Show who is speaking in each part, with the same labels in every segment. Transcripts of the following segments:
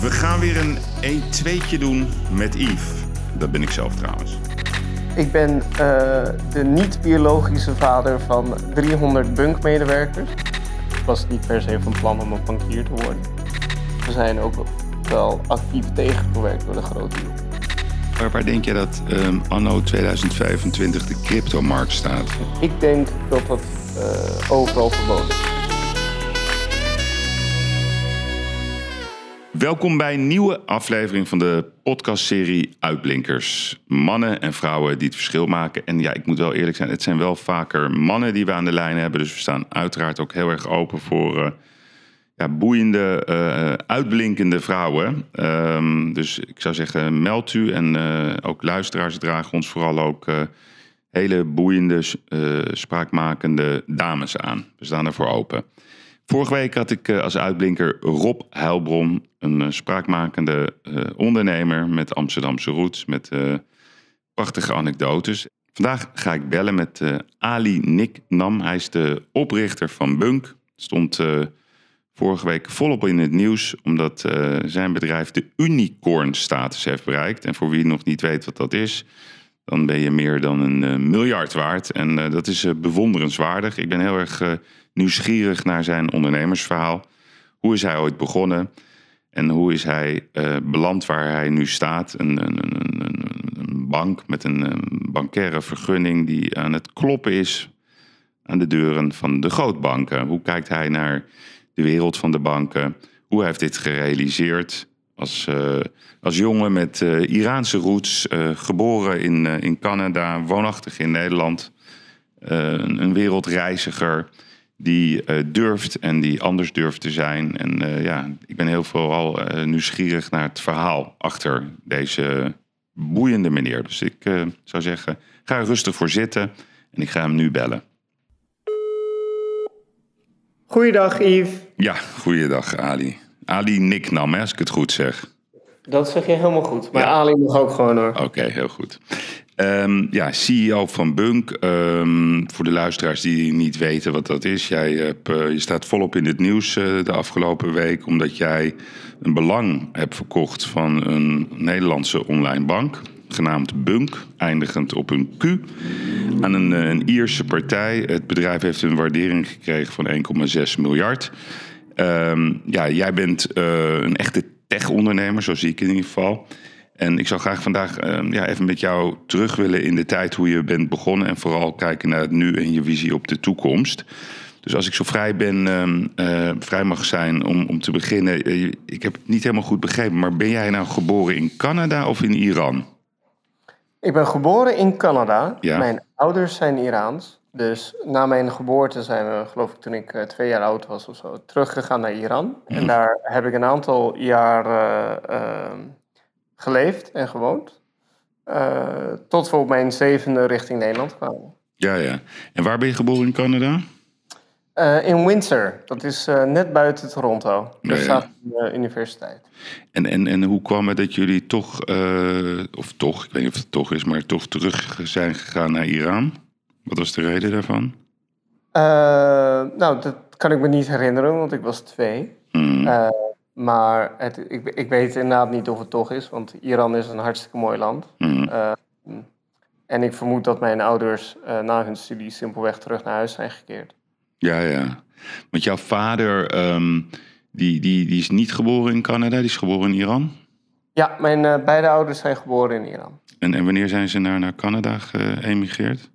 Speaker 1: We gaan weer een 1-2'tje doen met Yves. Dat ben ik zelf trouwens.
Speaker 2: Ik ben uh, de niet-biologische vader van 300 bunkmedewerkers. Ik was niet per se van plan om een bankier te worden. We zijn ook wel actief tegengewerkt door de grote groep.
Speaker 1: Waar, waar denk je dat um, anno 2025 de cryptomarkt staat?
Speaker 2: Ik denk dat dat uh, overal verboden is.
Speaker 1: Welkom bij een nieuwe aflevering van de podcastserie Uitblinkers. Mannen en vrouwen die het verschil maken. En ja, ik moet wel eerlijk zijn, het zijn wel vaker mannen die we aan de lijn hebben. Dus we staan uiteraard ook heel erg open voor uh, ja, boeiende, uh, uitblinkende vrouwen. Um, dus ik zou zeggen, meld u. En uh, ook luisteraars dragen ons vooral ook hele boeiende, spraakmakende dames aan. We staan ervoor open. Vorige week had ik als uitblinker Rob Heilbron, een spraakmakende ondernemer met Amsterdamse roots, met prachtige anekdotes. Vandaag ga ik bellen met Ali Nick Nam. Hij is de oprichter van Bunk. Stond vorige week volop in het nieuws, omdat zijn bedrijf de unicorn-status heeft bereikt. En voor wie nog niet weet wat dat is, dan ben je meer dan een miljard waard. En dat is bewonderenswaardig. Ik ben heel erg nieuwsgierig naar zijn ondernemersverhaal. Hoe is hij ooit begonnen? En hoe is hij uh, beland waar hij nu staat? Een, een, een, een, bank met een bankaire vergunning die aan het kloppen is aan de deuren van de grootbanken. Hoe kijkt hij naar de wereld van de banken? Hoe heeft dit gerealiseerd? Als, uh, als jongen met uh, Iraanse roots, geboren in, in Canada, woonachtig in Nederland, een wereldreiziger die uh, durft en die anders durft te zijn. En uh, ja, ik ben heel vooral uh, nieuwsgierig naar het verhaal achter deze boeiende meneer. Dus ik zou zeggen, ga er rustig voor zitten en ik ga hem nu bellen.
Speaker 2: Goeiedag Yves.
Speaker 1: Ja, goeiedag Ali. Ali Niknam, hè, als ik het goed zeg.
Speaker 2: Dat zeg je helemaal goed. Maar ja. Ali mag ook gewoon hoor.
Speaker 1: Oké, okay, heel goed. Um, ja, CEO van Bunk. Um, voor de luisteraars die niet weten wat dat is. Jij hebt, uh, je staat volop in het nieuws uh, de afgelopen week. Omdat jij een belang hebt verkocht van een Nederlandse online bank. Genaamd Bunk, eindigend op een Q. Aan een, uh, een Ierse partij. Het bedrijf heeft een waardering gekregen van 1,6 miljard. Um, ja, jij bent een echte tech-ondernemer, zo zie ik in ieder geval. En ik zou graag vandaag uh, ja, even met jou terug willen in de tijd hoe je bent begonnen. En vooral kijken naar het nu en je visie op de toekomst. Dus als ik zo vrij ben, uh, vrij mag zijn om, om te beginnen. Uh, ik heb het niet helemaal goed begrepen, maar ben jij nou geboren in Canada of in Iran?
Speaker 2: Ik ben geboren in Canada. Ja. Mijn ouders zijn Iraans. Dus na mijn geboorte zijn we, geloof ik toen ik twee jaar oud was of zo, teruggegaan naar Iran. Mm. En daar heb ik een aantal jaar geleefd en gewoond. Uh, tot we op mijn zevende richting Nederland kwamen.
Speaker 1: Ja, ja. En waar ben je geboren in Canada?
Speaker 2: Uh, in Windsor. Dat is uh, net buiten Toronto. Daar ja, staat de universiteit.
Speaker 1: En, en, en hoe kwam het dat jullie toch, of toch, ik weet niet of het toch is, maar toch terug zijn gegaan naar Iran? Wat was de reden daarvan?
Speaker 2: nou, dat kan ik me niet herinneren, want ik was twee. Mm. Maar het, ik, ik weet inderdaad niet of het toch is, want Iran is een hartstikke mooi land. Mm. Uh, en ik vermoed dat mijn ouders uh, na hun studie simpelweg terug naar huis zijn gekeerd.
Speaker 1: Ja, ja. Want jouw vader, um, die, die, die is niet geboren in Canada, die is geboren in Iran?
Speaker 2: Ja, mijn uh, beide ouders zijn geboren in Iran.
Speaker 1: En, en wanneer zijn ze naar, naar Canada geëmigreerd?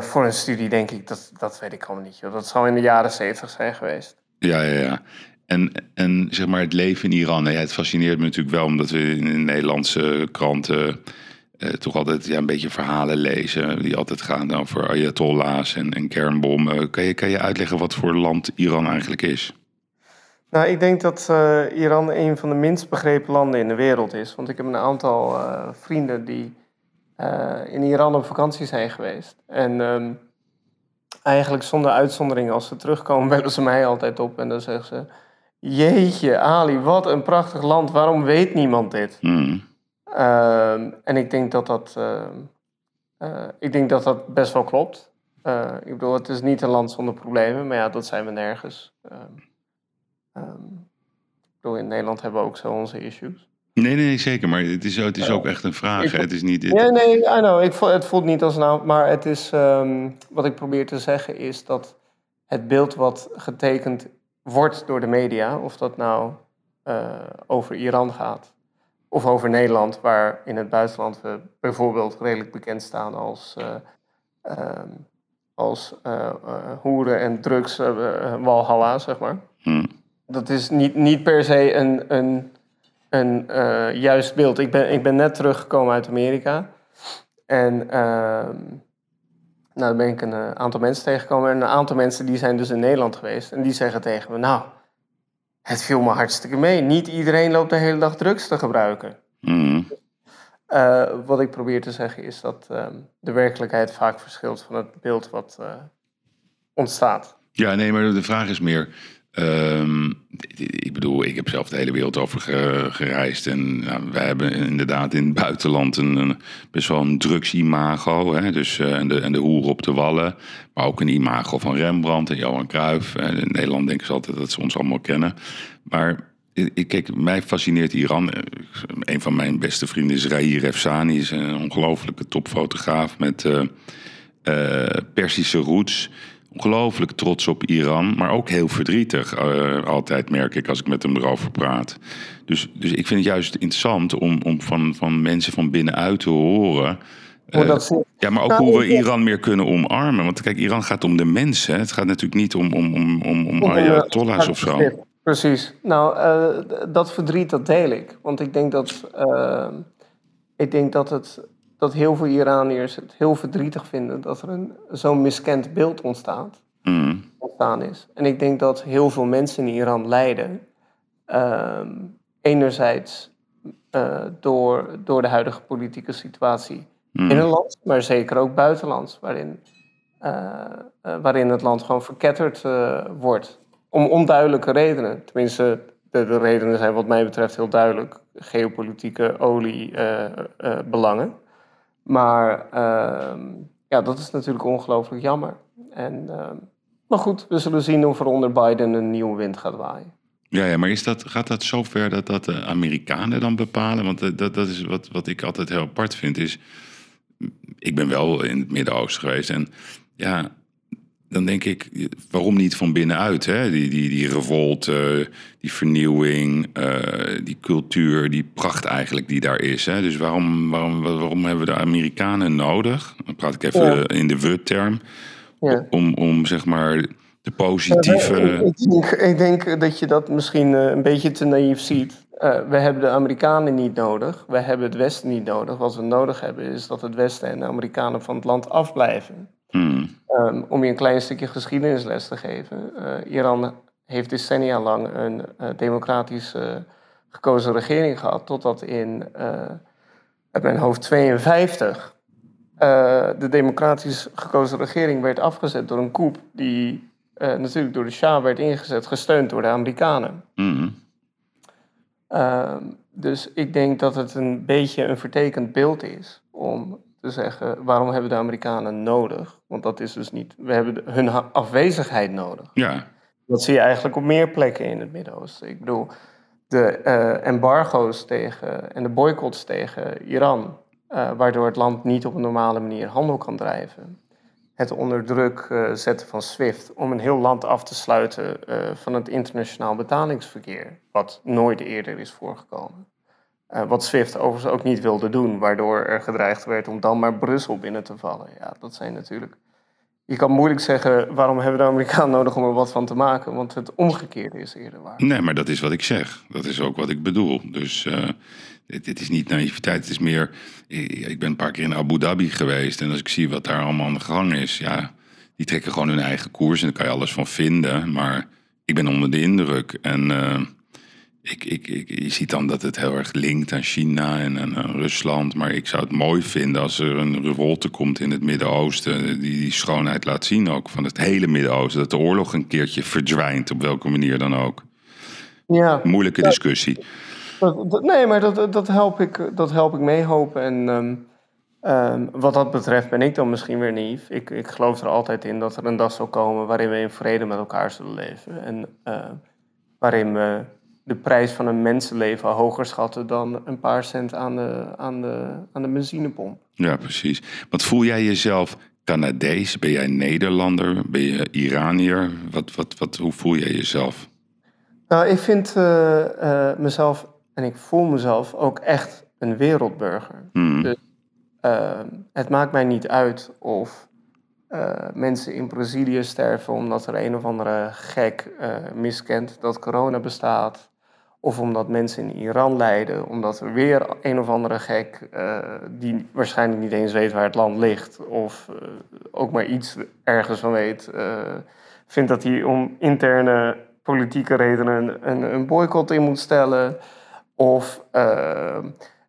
Speaker 2: voor een studie denk ik, dat, dat weet ik allemaal niet. Joh. Dat zou in de jaren zeventig zijn geweest.
Speaker 1: Ja, ja, ja. En, en zeg maar het leven in Iran, het fascineert me natuurlijk wel, omdat we in de Nederlandse kranten eh, toch altijd ja, een beetje verhalen lezen. Die altijd gaan over ayatollahs en, en kernbommen. Kan je, kan je uitleggen wat voor land Iran eigenlijk is?
Speaker 2: Nou, ik denk dat uh, Iran een van de minst begrepen landen in de wereld is. Want ik heb een aantal uh, vrienden die uh, in Iran op vakantie zijn geweest. En um, eigenlijk zonder uitzondering, als ze terugkomen, bellen ze mij altijd op en dan zeggen ze: Jeetje, Ali, wat een prachtig land. Waarom weet niemand dit? Mm. Uh, en ik denk dat dat, uh, uh, ik denk dat dat best wel klopt. Eh, ik bedoel, het is niet een land zonder problemen, maar ja, dat zijn we nergens. Um, bedoel, in Nederland hebben we ook zo onze issues.
Speaker 1: Nee, nee, zeker. Maar het is, het is ook echt een vraag. hè? Het is niet...
Speaker 2: Nee, nee, I know. Ik, voel- het voelt niet als een... Maar het is... ehm, wat ik probeer te zeggen is dat het beeld wat getekend wordt door de media... of dat nou eh, over Iran gaat... of over Nederland, waar in het buitenland we bijvoorbeeld redelijk bekend staan als... eh, ehm, als eh, hoeren en drugs walhalla, zeg maar.
Speaker 1: Hm.
Speaker 2: Dat is niet, niet per se een, een, een eh, juist beeld. Ik ben, ik ben net teruggekomen uit Amerika. En ehm, nou, daar ben ik een eh, aantal mensen tegengekomen. En een aantal mensen die zijn dus in Nederland geweest. En die zeggen tegen me, nou, het viel me hartstikke mee. Niet iedereen loopt de hele dag drugs te gebruiken.
Speaker 1: Hm.
Speaker 2: Eh, wat ik probeer te zeggen is dat ehm, de werkelijkheid vaak verschilt van het beeld wat ontstaat.
Speaker 1: Ja, nee, maar de vraag is meer. Ehm, ik bedoel, ik heb zelf de hele wereld over ge- gereisd. En nou, wij hebben inderdaad in het buitenland een, best wel een drugsimago. Hè? Dus, eh, en, de, en de hoer op de wallen. Maar ook een imago van Rembrandt en Johan Cruijff. En in Nederland denken ze altijd dat ze ons allemaal kennen. Maar ik, kijk, mij fascineert Iran. Eh, Een van mijn beste vrienden is Rahir Efsani. is een ongelofelijke topfotograaf met eh, eh, Persische roots. Ongelooflijk trots op Iran, maar ook heel verdrietig. eh, altijd merk ik als ik met hem erover praat. Dus, dus ik vind het juist interessant om, om van, van mensen van binnenuit te horen.
Speaker 2: Hoe
Speaker 1: eh,
Speaker 2: dat
Speaker 1: ja, maar ook
Speaker 2: Nou,
Speaker 1: hoe we Iran meer kunnen omarmen. Want kijk, Iran gaat om de mensen. Het gaat natuurlijk niet om, om, om, om, om
Speaker 2: eh,
Speaker 1: Ayatollahs of zo.
Speaker 2: Precies. Nou, dat verdriet, dat deel ik. Want ik denk dat, ik denk dat, het, dat heel veel Iraniërs het heel verdrietig vinden dat er een, zo'n miskend beeld ontstaat,
Speaker 1: Mm,
Speaker 2: ontstaan is. En ik denk dat heel veel mensen in Iran lijden. ehm, enerzijds eh, door, door de huidige politieke situatie
Speaker 1: mm.
Speaker 2: in een land, maar zeker ook buitenlands, waarin, eh, eh, waarin het land gewoon verketterd wordt. Om onduidelijke redenen. Tenminste, de, de redenen zijn wat mij betreft heel duidelijk. Geopolitieke oliebelangen. Maar ehm, ja, dat is natuurlijk ongelooflijk jammer. En, ehm, maar goed, we zullen zien of er onder Biden een nieuwe wind gaat waaien.
Speaker 1: Ja, ja, maar is dat, gaat dat zo ver dat dat de Amerikanen dan bepalen? Want eh, dat, dat is wat, wat ik altijd heel apart vind. Is, ik ben wel in het Midden-Oosten geweest. En ja, dan denk ik, waarom niet van binnenuit? Hè? Die, die, die revolte, die vernieuwing, eh, die cultuur, die pracht eigenlijk die daar is. Hè? Dus waarom, waarom, waarom hebben we de Amerikanen nodig? Dan praat ik even
Speaker 2: Ja.
Speaker 1: in de we-term.
Speaker 2: Ja.
Speaker 1: Om, om zeg maar de positieve...
Speaker 2: Ik, denk, ik denk dat je dat misschien eh, een beetje te naïef ziet. Eh, we hebben de Amerikanen niet nodig. We hebben het Westen niet nodig. Wat we nodig hebben is dat het Westen en de Amerikanen van het land afblijven.
Speaker 1: Hmm,
Speaker 2: Ehm, om je een klein stukje geschiedenisles te geven. eh, Iran heeft decennia lang een eh, democratisch eh, gekozen regering gehad. Totdat in uit mijn hoofd 52 eh, de democratisch gekozen regering werd afgezet door een coup. Die natuurlijk door de Shah werd ingezet, gesteund door de Amerikanen.
Speaker 1: hmm.
Speaker 2: Ehm, dus ik denk dat het een beetje een vertekend beeld is om te zeggen waarom hebben de Amerikanen nodig? Want dat is dus niet, we hebben de- hun afwezigheid nodig.
Speaker 1: Ja,
Speaker 2: Dat zie je eigenlijk op meer plekken in het Midden-Oosten. Ik bedoel, de eh, embargo's tegen en de boycotts tegen Iran, eh, waardoor het land niet op een normale manier handel kan drijven. Het onder druk eh, zetten van SWIFT om een heel land af te sluiten van het internationaal betalingsverkeer, wat nooit eerder is voorgekomen. Eh, wat SWIFT overigens ook niet wilde doen, waardoor er gedreigd werd om dan maar Brussel binnen te vallen. Ja, dat zijn natuurlijk je kan moeilijk zeggen waarom hebben de Amerikanen nodig om er wat van te maken, want het omgekeerde is eerder waar.
Speaker 1: Nee, maar dat is wat ik zeg. Dat is ook wat ik bedoel. Dus eh, dit, is niet naïviteit. Het is meer. Ik ik ben een paar keer in Abu Dhabi geweest. En als ik zie wat daar allemaal aan de gang is. Ja, die trekken gewoon hun eigen koers. En daar kan je alles van vinden. Maar ik ben onder de indruk. En eh, ik, ik, ik, je ziet dan dat het heel erg linkt aan China en aan, aan Rusland. Maar ik zou het mooi vinden als er een revolte komt in het Midden-Oosten. Die die schoonheid laat zien ook van het hele Midden-Oosten. Dat de oorlog een keertje verdwijnt, op welke manier dan ook.
Speaker 2: Ja,
Speaker 1: Moeilijke discussie.
Speaker 2: dat, dat- nee, maar dat, dat, help ik, dat help ik meehopen. En ehm, ehm, wat dat betreft ben ik dan misschien weer naïef. Ik, ik geloof er altijd in dat er een dag zal komen waarin we in vrede met elkaar zullen leven. En eh, waarin we de prijs van een mensenleven hoger schatten dan een paar cent aan de, aan de, aan de benzinepomp.
Speaker 1: Ja, precies. Wat voel jij jezelf Canadees? Ben jij Nederlander? Ben je Iranier? Wat, wat, wat, hoe voel jij jezelf?
Speaker 2: Nou, ik vind uh, uh, mezelf en ik voel mezelf ook echt een wereldburger.
Speaker 1: Hmm.
Speaker 2: Dus uh, het maakt mij niet uit of mensen in Brazilië sterven omdat er een of andere gek miskent dat corona bestaat. Of omdat mensen in Iran lijden, omdat er weer een of andere gek, uh, die waarschijnlijk niet eens weet waar het land ligt, of uh, ook maar iets ergens van weet, uh, vindt dat hij om interne politieke redenen een, een boycott in moet stellen. Of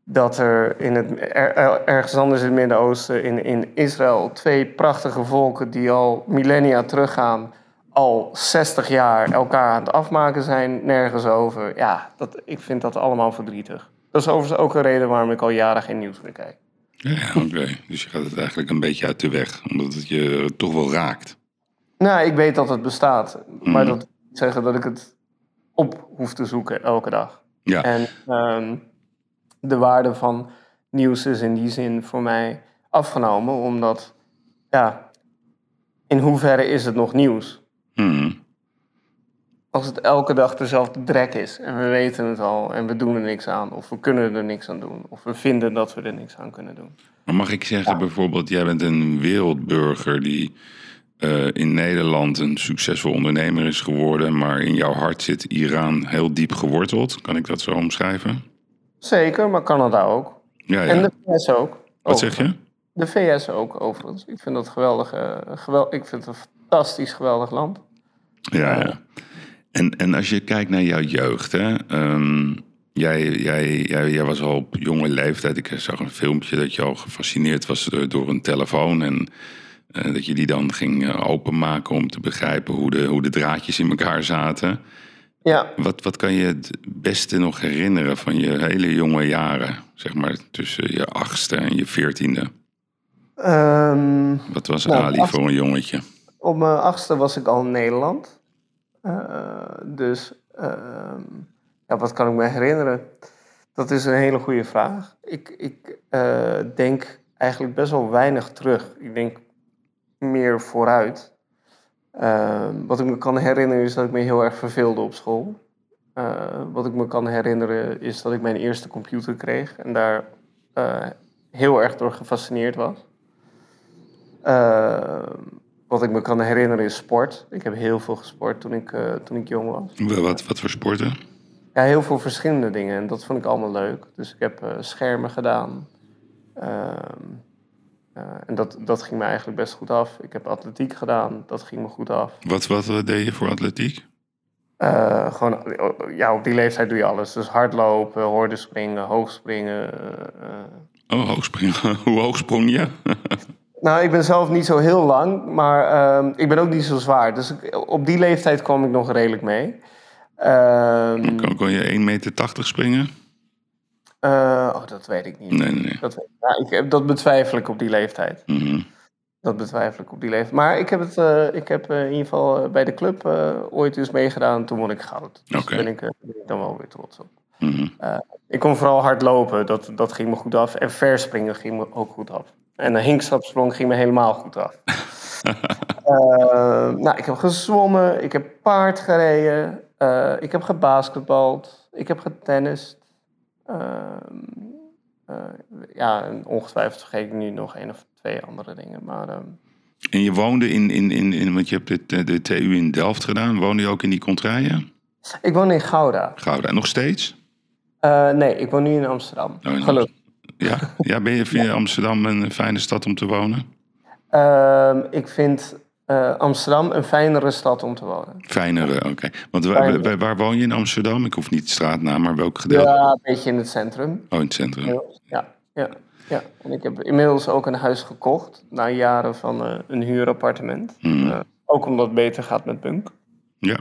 Speaker 2: dat er in het, er, ergens anders in het Midden-Oosten, in, in Israël, twee prachtige volken die al millennia teruggaan al 60 jaar elkaar aan het afmaken zijn, nergens over. Ja, dat, ik vind dat allemaal verdrietig. Dat is overigens ook een reden waarom ik al jaren geen nieuws meer kijk.
Speaker 1: Ja, oké. Dus je gaat het eigenlijk een beetje uit de weg, omdat het je toch wel raakt.
Speaker 2: Nou, ik weet dat het bestaat, maar mm. dat wil niet zeggen dat ik het op hoef te zoeken elke dag.
Speaker 1: Ja.
Speaker 2: En um, de waarde van nieuws is in die zin voor mij afgenomen, omdat, ja, in hoeverre is het nog nieuws?
Speaker 1: Hmm.
Speaker 2: Als het elke dag dezelfde drek is en we weten het al en we doen er niks aan, of we kunnen er niks aan doen, of we vinden dat we er niks aan kunnen doen.
Speaker 1: Maar mag ik zeggen, bijvoorbeeld, jij bent een wereldburger die uh, in Nederland een succesvol ondernemer is geworden, maar in jouw hart zit Iran heel diep geworteld. Kan ik dat zo omschrijven?
Speaker 2: Zeker, maar Canada ook.
Speaker 1: Ja, ja.
Speaker 2: En de VS ook.
Speaker 1: Wat zeg je?
Speaker 2: De VS ook, overigens. Ik vind dat geweldig. Uh, geweld, ik vind het een fantastisch geweldig land.
Speaker 1: Ja, ja. En, en als je kijkt naar jouw jeugd, hè, um, jij, jij, jij, jij, was al op jonge leeftijd. Ik zag een filmpje dat je al gefascineerd was door een telefoon. En uh, dat je die dan ging uh, openmaken om te begrijpen hoe de, hoe de draadjes in elkaar zaten.
Speaker 2: Ja.
Speaker 1: Wat, wat kan je het beste nog herinneren van je hele jonge jaren? Zeg maar tussen je achtste en je veertiende.
Speaker 2: Um,
Speaker 1: wat was nou, Ali voor een jongetje?
Speaker 2: Op mijn achtste was ik al in Nederland. Uh, dus uh, ja, wat kan ik me herinneren? Dat is een hele goede vraag. Ik, ik uh, denk eigenlijk best wel weinig terug. Ik denk meer vooruit. wat ik me kan herinneren is dat ik me heel erg verveelde op school. wat ik me kan herinneren is dat ik mijn eerste computer kreeg en daar heel erg door gefascineerd was. Wat ik me kan herinneren is sport. Ik heb heel veel gesport toen ik, uh, toen ik jong was.
Speaker 1: Wat, wat voor sporten?
Speaker 2: Ja, heel veel verschillende dingen. En dat vond ik allemaal leuk. Dus ik heb uh, schermen gedaan. Uh, en dat, dat ging me eigenlijk best goed af. Ik heb atletiek gedaan. Dat ging me goed af.
Speaker 1: Wat, wat deed je voor atletiek?
Speaker 2: gewoon, ja, op die leeftijd doe je alles. Dus hardlopen, hoordenspringen, hoogspringen.
Speaker 1: oh, hoogspringen. Hoe hoog sprong je?
Speaker 2: Nou, ik ben zelf niet zo heel lang, maar uh, ik ben ook niet zo zwaar. Dus ik, op die leeftijd kwam ik nog redelijk mee. Uh,
Speaker 1: kon, kon, je 1,80 meter springen?
Speaker 2: Uh, oh, dat weet ik niet.
Speaker 1: Nee, nee.
Speaker 2: Dat, ja, ik, dat betwijfel ik op die leeftijd.
Speaker 1: Mm -hmm.
Speaker 2: Dat betwijfel ik op die leeftijd. Maar ik heb, het, uh, ik heb in ieder geval bij de club ooit eens meegedaan. Toen won ik goud. Dus
Speaker 1: okay.
Speaker 2: daar ben ik, ben ik dan wel weer trots op.
Speaker 1: Mm -hmm.
Speaker 2: ik kon vooral hard lopen. Dat, dat ging me goed af. En verspringen ging me ook goed af. En de hinkstapsprong ging me helemaal goed af. uh, nou, ik heb gezwommen, ik heb paard gereden, uh, ik heb gebasketbald, ik heb getennist. Uh, ja, en ongetwijfeld vergeet ik nu nog één of twee andere dingen. Maar, ehm,
Speaker 1: en je woonde in, in, in, in, want je hebt de, de TU in Delft gedaan, woonde je ook in die contraien?
Speaker 2: Ik woon in Gouda.
Speaker 1: Gouda, en nog steeds?
Speaker 2: nee, ik woon nu in Amsterdam.
Speaker 1: Oh, in
Speaker 2: Gelukkig.
Speaker 1: Ja, ja ben je, vind je Amsterdam een fijne stad om te wonen?
Speaker 2: Uh, ik vind uh, Amsterdam een fijnere stad om te wonen.
Speaker 1: Fijnere, oké. Okay. Want waar, waar, waar, woon je in Amsterdam? Ik hoef niet straatnaam, maar welk gedeelte?
Speaker 2: Ja, een beetje in het centrum.
Speaker 1: Oh, in het centrum.
Speaker 2: Ja, ja, ja. En ik heb inmiddels ook een huis gekocht na jaren van uh, een huurappartement.
Speaker 1: Hmm.
Speaker 2: ook omdat het beter gaat met Bunk.
Speaker 1: Ja.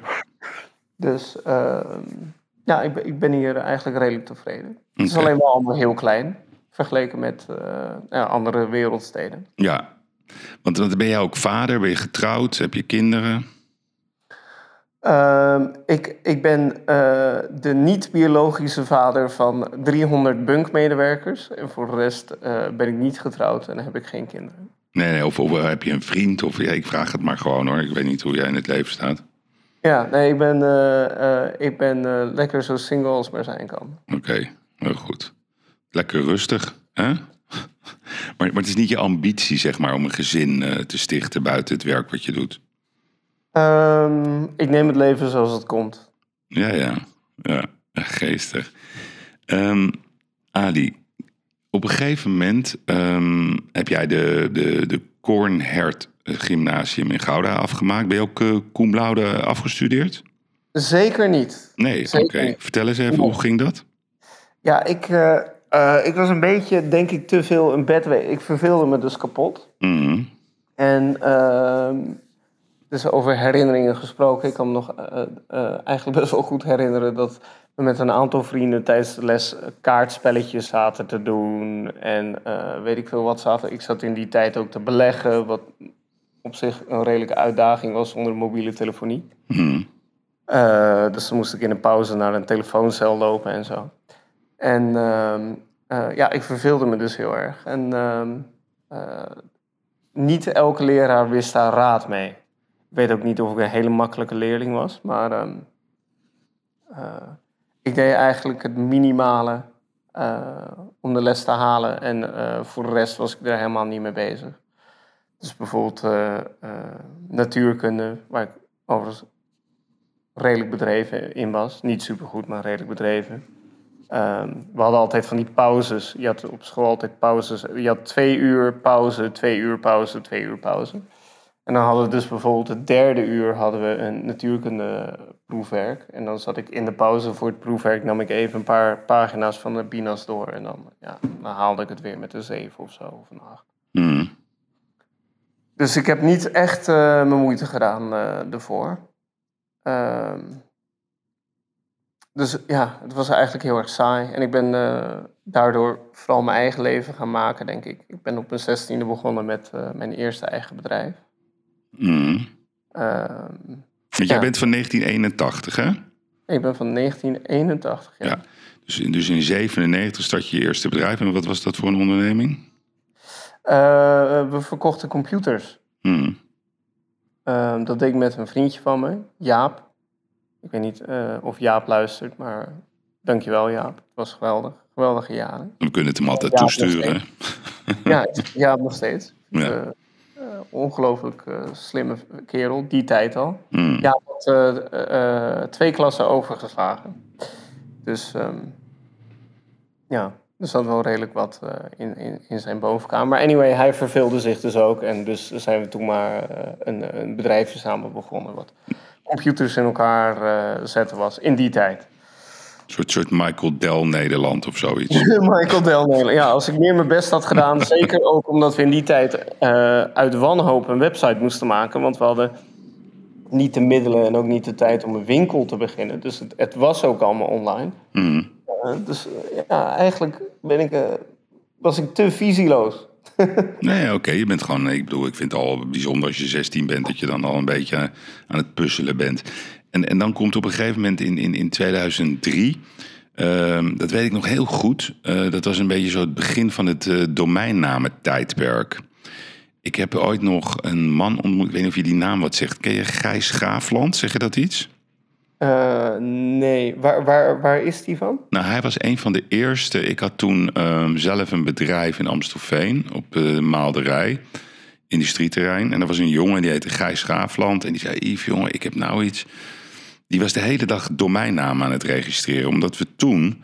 Speaker 2: Dus ehm, ja, ik ben, ik ben hier eigenlijk redelijk tevreden. Okay. Het is alleen wel allemaal heel klein vergeleken met uh, ja, andere wereldsteden.
Speaker 1: Ja, want, want ben jij ook vader? Ben je getrouwd? Heb je kinderen?
Speaker 2: Ehm, ik, ik ben uh, de niet-biologische vader van 300 bunkmedewerkers. En voor de rest uh, ben ik niet getrouwd en heb ik geen kinderen.
Speaker 1: Nee, nee of, of heb je een vriend? Of ja, ik vraag het maar gewoon hoor. Ik weet niet hoe jij in het leven staat.
Speaker 2: Ja, nee, ik ben, ik ben lekker zo single als maar zijn kan.
Speaker 1: Oké, heel goed. Lekker rustig, hè? maar, maar het is niet je ambitie, zeg maar, om een gezin te stichten buiten het werk wat je doet.
Speaker 2: Um, ik neem het leven zoals het komt.
Speaker 1: Ja, ja. Ja, geestig. Um, Ali, op een gegeven moment um, heb jij de, de, de Kornhert Gymnasium in Gouda afgemaakt. Ben je ook uh, cum laude afgestudeerd?
Speaker 2: Zeker niet.
Speaker 1: Nee, oké. Vertel eens even, hoe ging dat?
Speaker 2: Ja, ik, uh, uh, ik was een beetje, denk ik, te veel een bedweter. Ik verveelde me dus kapot.
Speaker 1: Mm.
Speaker 2: En dus over herinneringen gesproken. Ik kan me nog uh, uh, eigenlijk best wel goed herinneren dat we met een aantal vrienden tijdens de les kaartspelletjes zaten te doen. En weet ik veel wat zaten. Ik zat in die tijd ook te beleggen, wat op zich een redelijke uitdaging was zonder mobiele telefonie.
Speaker 1: Mm.
Speaker 2: dus dan moest ik in een pauze naar een telefooncel lopen en zo. En ehm, ja, ik verveelde me dus heel erg. En ehm, niet elke leraar wist daar raad mee. Ik weet ook niet of ik een hele makkelijke leerling was, maar uh, uh, ik deed eigenlijk het minimale om de les te halen en eh, voor de rest was ik er helemaal niet mee bezig. Dus bijvoorbeeld natuurkunde, waar ik overigens redelijk bedreven in was. Niet supergoed, maar redelijk bedreven. Ehm, we hadden altijd van die pauzes. Je had op school altijd pauzes. Je had twee uur pauze, twee uur pauze, twee uur pauze. En dan hadden we dus bijvoorbeeld het derde uur hadden we een natuurkunde proefwerk. En dan zat ik in de pauze voor het proefwerk, nam ik even een paar pagina's van de Binas door. En dan, ja, dan haalde ik het weer met een 7 of zo, of een 8.
Speaker 1: Hmm.
Speaker 2: Dus ik heb niet echt uh, mijn moeite gedaan uh, ervoor. Uh, dus ja, het was eigenlijk heel erg saai. En ik ben uh, daardoor vooral mijn eigen leven gaan maken, denk ik. Ik ben op mijn zestiende begonnen met mijn eerste eigen bedrijf.
Speaker 1: Mm.
Speaker 2: Uh,
Speaker 1: Want jij bent van 1981, hè?
Speaker 2: Ik ben van 1981, ja.
Speaker 1: ja. Dus, in, dus in 97 start je je eerste bedrijf. En wat was dat voor een onderneming?
Speaker 2: Uh, we verkochten computers.
Speaker 1: Mm.
Speaker 2: Uh, dat deed ik met een vriendje van me, Jaap. Ik weet niet uh, of Jaap luistert, maar dankjewel Jaap. Het was geweldig. Geweldige jaren.
Speaker 1: We kunnen het hem altijd toesturen.
Speaker 2: ja, Jaap nog steeds.
Speaker 1: Ja
Speaker 2: ongelooflijk uh, slimme kerel, die tijd al.
Speaker 1: Mm.
Speaker 2: Ja, had twee klassen overgeslagen. Dus um, ja, er zat wel redelijk wat in, in, in, zijn bovenkamer. Maar anyway, hij verveelde zich dus ook. En dus zijn we toen maar een, een bedrijfje samen begonnen. Wat computers in elkaar zetten was in die tijd.
Speaker 1: Een soort, soort Michael Dell Nederland of zoiets.
Speaker 2: Michael Dell Nederland. Ja, als ik meer mijn best had gedaan. zeker ook omdat we in die tijd uh, uit wanhoop een website moesten maken. Want we hadden niet de middelen en ook niet de tijd om een winkel te beginnen. Dus het, het was ook allemaal online.
Speaker 1: Mm.
Speaker 2: Uh, dus ja, eigenlijk ben ik, was ik te visieloos.
Speaker 1: Nee, oké. Je bent gewoon. Ik bedoel, ik vind het al bijzonder als je 16 bent, dat je dan al een beetje aan het puzzelen bent. En, en dan komt op een gegeven moment in, in, in 2003. Uh, dat weet ik nog heel goed. Uh, dat was een beetje zo het begin van het uh, domeinnamen-tijdperk. Ik heb ooit nog een man. Ik weet niet of je die naam wat zegt. Ken je Gijs Graafland? Zeg je dat iets?
Speaker 2: Uh, nee. Waar, waar, waar is die van?
Speaker 1: Nou, hij was een van de eerste. Ik had toen um, zelf een bedrijf in Amstelveen op de Maalderij industrieterrein. En er was een jongen die heette Gijs Graafland. En die zei: Yves, jongen, ik heb nou iets. Die was de hele dag domeinnamen aan het registreren. Omdat we toen,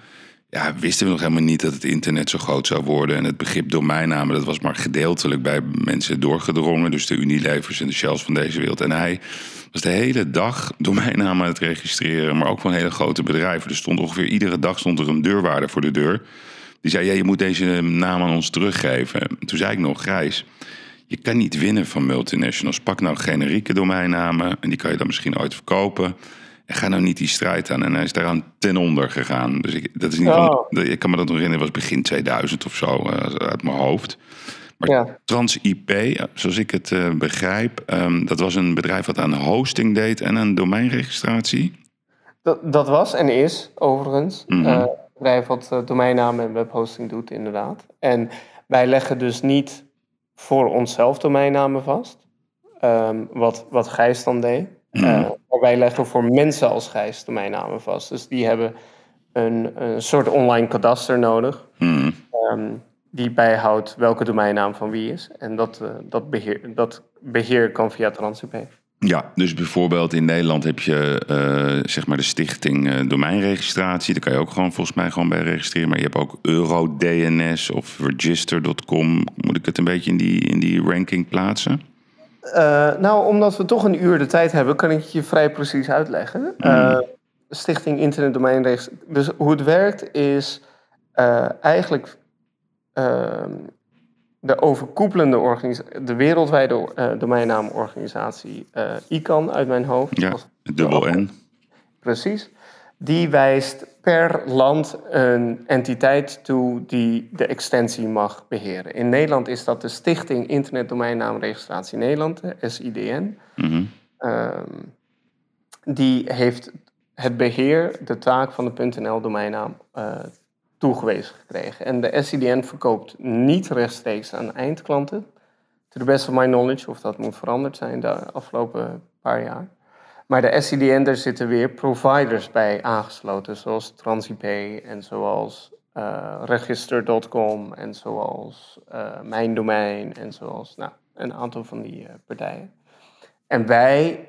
Speaker 1: ja, wisten we nog helemaal niet dat het internet zo groot zou worden. En het begrip domeinnamen, dat was maar gedeeltelijk bij mensen doorgedrongen. Dus de Unilevers en de Shells van deze wereld. En hij was de hele dag domeinnamen aan het registreren. Maar ook van hele grote bedrijven. Er stond ongeveer iedere dag stond er een deurwaarder voor de deur. Die zei, ja, je moet deze naam aan ons teruggeven. Toen zei ik nog, Grijs, je kan niet winnen van multinationals. Pak nou generieke domeinnamen en die kan je dan misschien ooit verkopen. En ga nou niet die strijd aan. En hij is daaraan ten onder gegaan. Dus ik, dat is niet
Speaker 2: Oh.
Speaker 1: van, ik kan me dat nog herinneren, was begin 2000 of zo uh, uit mijn hoofd. Maar
Speaker 2: Ja.
Speaker 1: TransIP, zoals ik het eh, begrijp, ehm, dat was een bedrijf wat aan hosting deed en aan domeinregistratie.
Speaker 2: Dat, dat was en is overigens eh, een bedrijf wat eh, domeinnamen en webhosting doet, inderdaad. En wij leggen dus niet voor onszelf domeinnamen vast, ehm, wat, wat Gijs dan deed.
Speaker 1: Mhm.
Speaker 2: Eh, maar wij leggen voor mensen als Gijs domeinnamen vast. Dus die hebben een, een soort online kadaster nodig.
Speaker 1: Hmm.
Speaker 2: ehm, die bijhoudt welke domeinnaam van wie is. En dat, eh, dat, beheer, dat beheer kan via TransIP.
Speaker 1: Ja, dus bijvoorbeeld in Nederland heb je eh, zeg maar de stichting eh, domeinregistratie. Daar kan je ook gewoon volgens mij gewoon bij registreren. Maar je hebt ook EuroDNS of Register.com. Moet ik het een beetje in die, in die ranking plaatsen?
Speaker 2: Nou, omdat we toch een uur de tijd hebben, kan ik het je vrij precies uitleggen. Eh, Stichting Internet Domeinregistratie. Dus hoe het werkt is eigenlijk ehm, de overkoepelende organisatie, de wereldwijde eh, domeinnaamorganisatie eh, ICANN uit mijn hoofd.
Speaker 1: Ja, dubbel N.
Speaker 2: Precies. Die wijst per land een entiteit toe die de extensie mag beheren. In Nederland is dat de Stichting Internet Domeinnaamregistratie Nederland, de SIDN.
Speaker 1: Mhm.
Speaker 2: Ehm, die heeft het beheer, de taak van de .nl domeinnaam eh, toegewezen gekregen. En de SIDN verkoopt niet rechtstreeks aan eindklanten. To the best of my knowledge, of dat moet veranderd zijn de afgelopen paar jaar. Maar de SCDN, daar zitten weer providers bij aangesloten, zoals TransIP en zoals eh, Register.com en zoals eh, Mijn Domein en zoals nou, een aantal van die eh, partijen. En wij,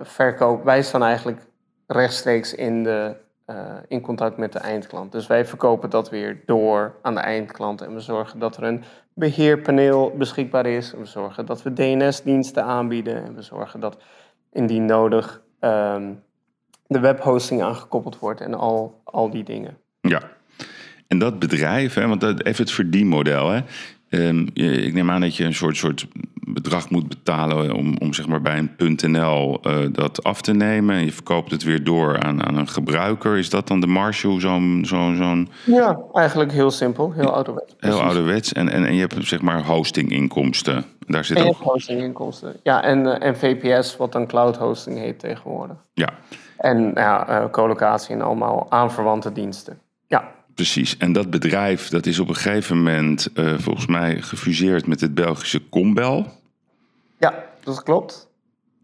Speaker 2: verkopen, wij staan eigenlijk rechtstreeks in, de, eh, in contact met de eindklant. Dus wij verkopen dat weer door aan de eindklant en we zorgen dat er een beheerpaneel beschikbaar is. We zorgen dat we DNS-diensten aanbieden en we zorgen dat indien nodig ehm, de webhosting aangekoppeld wordt en al, al die dingen.
Speaker 1: Ja. En dat bedrijf, hè, want dat, even het verdienmodel. Hè. Ehm, je- ik neem aan dat je een soort, soort bedrag moet betalen om, om zeg maar bij een .nl eh, dat af te nemen. En je verkoopt het weer door aan, aan een gebruiker. Is dat dan de marge? Zo'n zo'n zo'n
Speaker 2: Ja, eigenlijk heel simpel, heel ouderwets.
Speaker 1: heel ouderwets. En, en, en je hebt zeg maar hostinginkomsten. Daar zit
Speaker 2: En
Speaker 1: ook...
Speaker 2: hostinginkomsten. Ja, en, eh, en VPS, wat dan cloud hosting heet tegenwoordig.
Speaker 1: Ja,
Speaker 2: En ja, eh, collocatie en allemaal aanverwante diensten. Ja,
Speaker 1: precies. En dat bedrijf dat is op een gegeven moment eh, volgens mij gefuseerd met het Belgische Combel.
Speaker 2: ja dat klopt.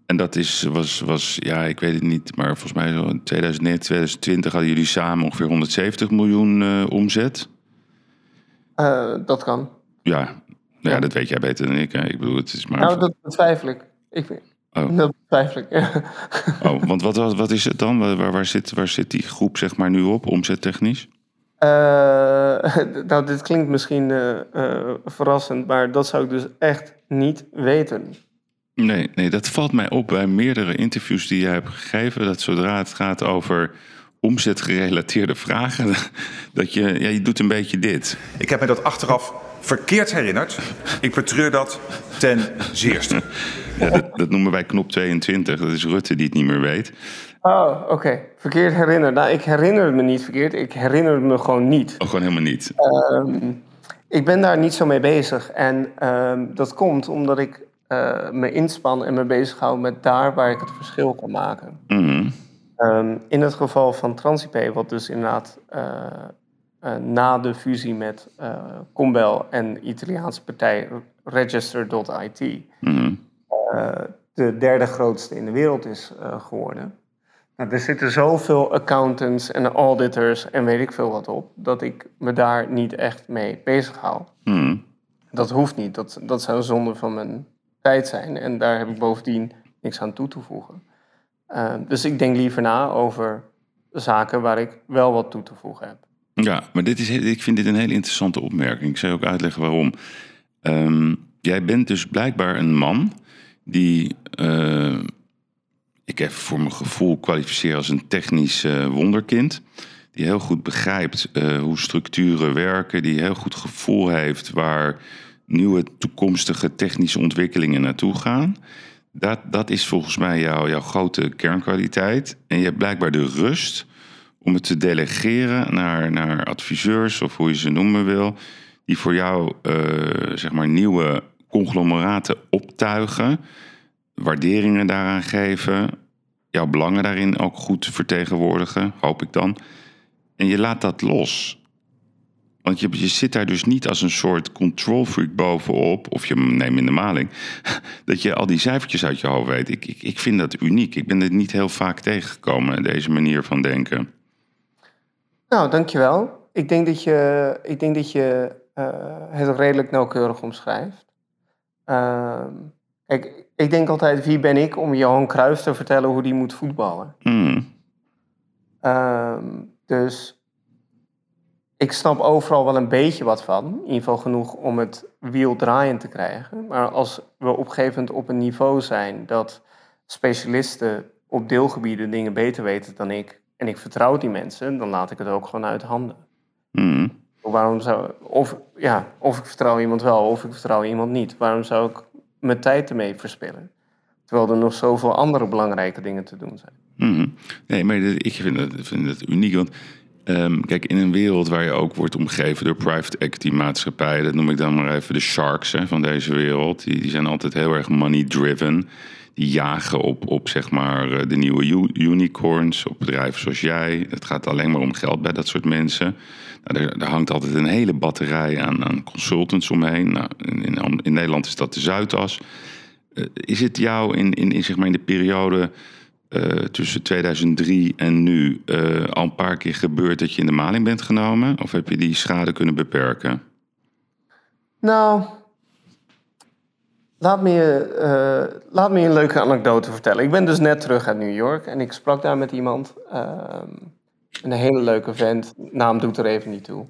Speaker 1: En dat is, was, was, ja, ik weet het niet, maar volgens mij zo in 2009, 2020 hadden jullie samen ongeveer 170 miljoen eh, omzet.
Speaker 2: Eh, dat kan.
Speaker 1: Ja, nou ja,
Speaker 2: Ja.
Speaker 1: dat weet jij beter dan ik. Hè. Ik bedoel, het is maar.
Speaker 2: Nou, dat betwijfel ik. ik
Speaker 1: Oh.
Speaker 2: Dat betwijfel ik.
Speaker 1: oh, want wat, wat, wat is het dan? Waar, waar, waar zit, waar zit die groep zeg maar nu op, omzettechnisch?
Speaker 2: Eh, nou, dit klinkt misschien eh, eh, verrassend, maar dat zou ik dus echt niet weten.
Speaker 1: Nee, nee, dat valt mij op bij meerdere interviews die jij hebt gegeven. Dat zodra het gaat over omzetgerelateerde vragen, dat je, ja, je doet een beetje dit.
Speaker 3: Ik heb me dat achteraf verkeerd herinnerd. Ik betreur dat ten zeerste.
Speaker 1: Ja, dat, dat noemen wij knop 22. Dat is Rutte die het niet meer weet.
Speaker 2: Oh, oké. Verkeerd herinneren. Nou, ik herinner het me niet verkeerd. Ik herinner het me gewoon niet.
Speaker 1: Oh, gewoon helemaal niet.
Speaker 2: Ehm, ik ben daar niet zo mee bezig. En ehm, dat komt omdat ik eh, me inspan en me bezighoud met daar waar ik het verschil kan maken.
Speaker 1: Mhm.
Speaker 2: Ehm, in het geval van TransIP, wat dus inderdaad eh, eh, na de fusie met Combel en de Italiaanse partij Register.it eh, de derde grootste in de wereld is geworden. Nou, er zitten zoveel accountants en auditors en weet ik veel wat op, dat ik me daar niet echt mee bezig hou.
Speaker 1: Mhm.
Speaker 2: Dat hoeft niet, dat, dat zou zonde van mijn tijd zijn en daar heb ik bovendien niks aan toe te voegen. Eh, dus ik denk liever na over zaken waar ik wel wat toe te voegen heb.
Speaker 1: Ja, maar dit is, ik vind dit een hele interessante opmerking. Ik zal je ook uitleggen waarom. Ehm, jij bent dus blijkbaar een man die, eh, ik even voor mijn gevoel kwalificeer als een technisch eh, wonderkind. Die heel goed begrijpt eh, hoe structuren werken. Die heel goed gevoel heeft waar nieuwe toekomstige technische ontwikkelingen naartoe gaan. Dat, dat is volgens mij jouw, jouw grote kernkwaliteit. En je hebt blijkbaar de rust om het te delegeren naar, naar adviseurs of hoe je ze noemen wil, die voor jou eh, zeg maar nieuwe conglomeraten optuigen, waarderingen daaraan geven, jouw belangen daarin ook goed vertegenwoordigen, hoop ik dan. En je laat dat los. Want je, zit daar dus niet als een soort control freak bovenop, of je neemt in de maling, dat je al die cijfertjes uit je hoofd weet. Ik, ik, ik vind dat uniek. Ik ben het niet heel vaak tegengekomen, deze manier van denken.
Speaker 2: Nou, dankjewel. Ik denk dat je, ik denk dat je uh, het redelijk nauwkeurig omschrijft. Uh, kijk, ik denk altijd, wie ben ik om Johan Cruijff te vertellen hoe die moet voetballen?
Speaker 1: Hmm.
Speaker 2: Uh, dus ik snap overal wel een beetje wat van. In ieder geval genoeg om het wiel draaiend te krijgen. Maar als we op een gegeven moment op een niveau zijn dat specialisten op deelgebieden dingen beter weten dan ik. En ik vertrouw die mensen, dan laat ik het ook gewoon uit handen.
Speaker 1: Hmm.
Speaker 2: Waarom zou, of, ja, of ik vertrouw iemand wel, of ik vertrouw iemand niet. Waarom zou ik mijn tijd ermee verspillen? Terwijl er nog zoveel andere belangrijke dingen te doen zijn.
Speaker 1: Hmm. Nee, maar ik vind het, vind uniek. Want um, kijk, in een wereld waar je ook wordt omgeven door private equity maatschappijen, dat noem ik dan maar even de sharks hè, van deze wereld. Die, die zijn altijd heel erg money driven die jagen op, op zeg maar, eh, de nieuwe unicorns, op bedrijven zoals jij. Het gaat alleen maar om geld bij dat soort mensen. Nou, er, hangt altijd een hele batterij aan, aan consultants omheen. Nou, in, in, Nederland is dat de Zuidas. Uh, is het jou in, in, in, zeg in de periode uh, tussen 2003 en nu uh, al een paar keer gebeurd dat je in de maling bent genomen? Of heb je die schade kunnen beperken?
Speaker 2: Nou, Laat me, laat me een leuke anekdote vertellen. Ik ben dus net terug uit New York en ik sprak daar met iemand. Uh, een hele leuke vent, naam doet er even niet toe.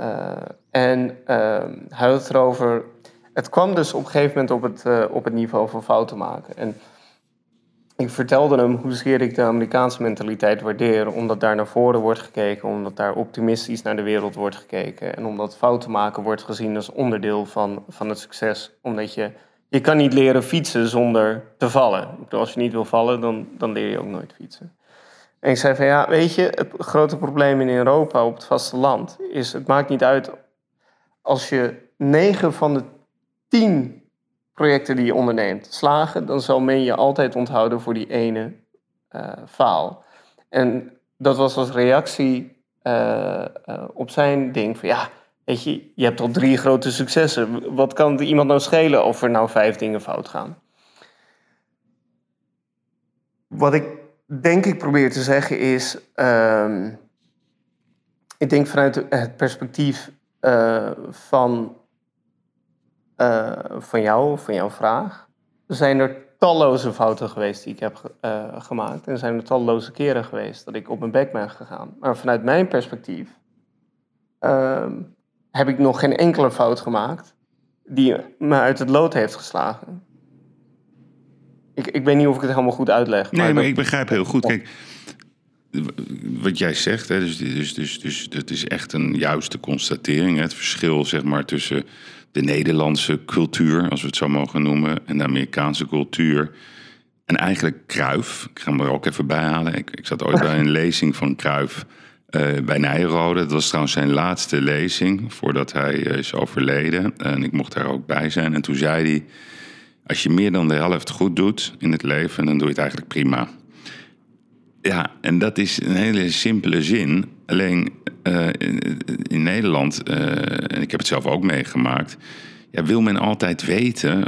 Speaker 2: Uh, en ehm, hij had erover. Het kwam dus op een gegeven moment op het, eh, op het niveau van fouten maken. En ik vertelde hem hoezeer ik de Amerikaanse mentaliteit waardeer, omdat daar naar voren wordt gekeken, omdat daar optimistisch naar de wereld wordt gekeken en omdat fouten maken wordt gezien als onderdeel van, van het succes. Omdat je je kan niet leren fietsen zonder te vallen. als je niet wil vallen, dan, dan leer je ook nooit fietsen. En ik zei van ja, weet je, het grote probleem in Europa op het vasteland is, het maakt niet uit als je negen van de tien projecten die je onderneemt slagen, dan zal men je altijd onthouden voor die ene uh, faal. En dat was als reactie uh, uh, op zijn ding van ja, Weet je, je hebt al drie grote successen. Wat kan iemand nou schelen of er nou vijf dingen fout gaan? Wat ik denk ik probeer te zeggen is... Uh, ik denk vanuit het perspectief uh, van, uh, van jou, van jouw vraag... zijn er talloze fouten geweest die ik heb uh, gemaakt. En zijn er talloze keren geweest dat ik op mijn bek ben gegaan. Maar vanuit mijn perspectief... Ehm, heb ik nog geen enkele fout gemaakt die me uit het lood heeft geslagen. Ik, ik weet niet of ik het helemaal goed uitleg.
Speaker 1: Nee, maar, ik begrijp heel goed. Kijk, wat jij zegt, hè, dus, dus, dus, dus dat is echt een juiste constatering. Hè, het verschil zeg maar, tussen de Nederlandse cultuur, als we het zo mogen noemen, en de Amerikaanse cultuur. En eigenlijk Kruif, ik ga hem er ook even bij halen. Ik, ik zat ooit bij een lezing van Kruif uh, bij Nijrode. Dat was trouwens zijn laatste lezing voordat hij uh, is overleden. En ik mocht daar ook bij zijn. En toen zei hij: Als je meer dan de helft goed doet in het leven, dan doe je het eigenlijk prima. Ja, en dat is een hele simpele zin. Alleen uh, in, Nederland, en ik heb het zelf ook meegemaakt. Ja, wil men altijd weten,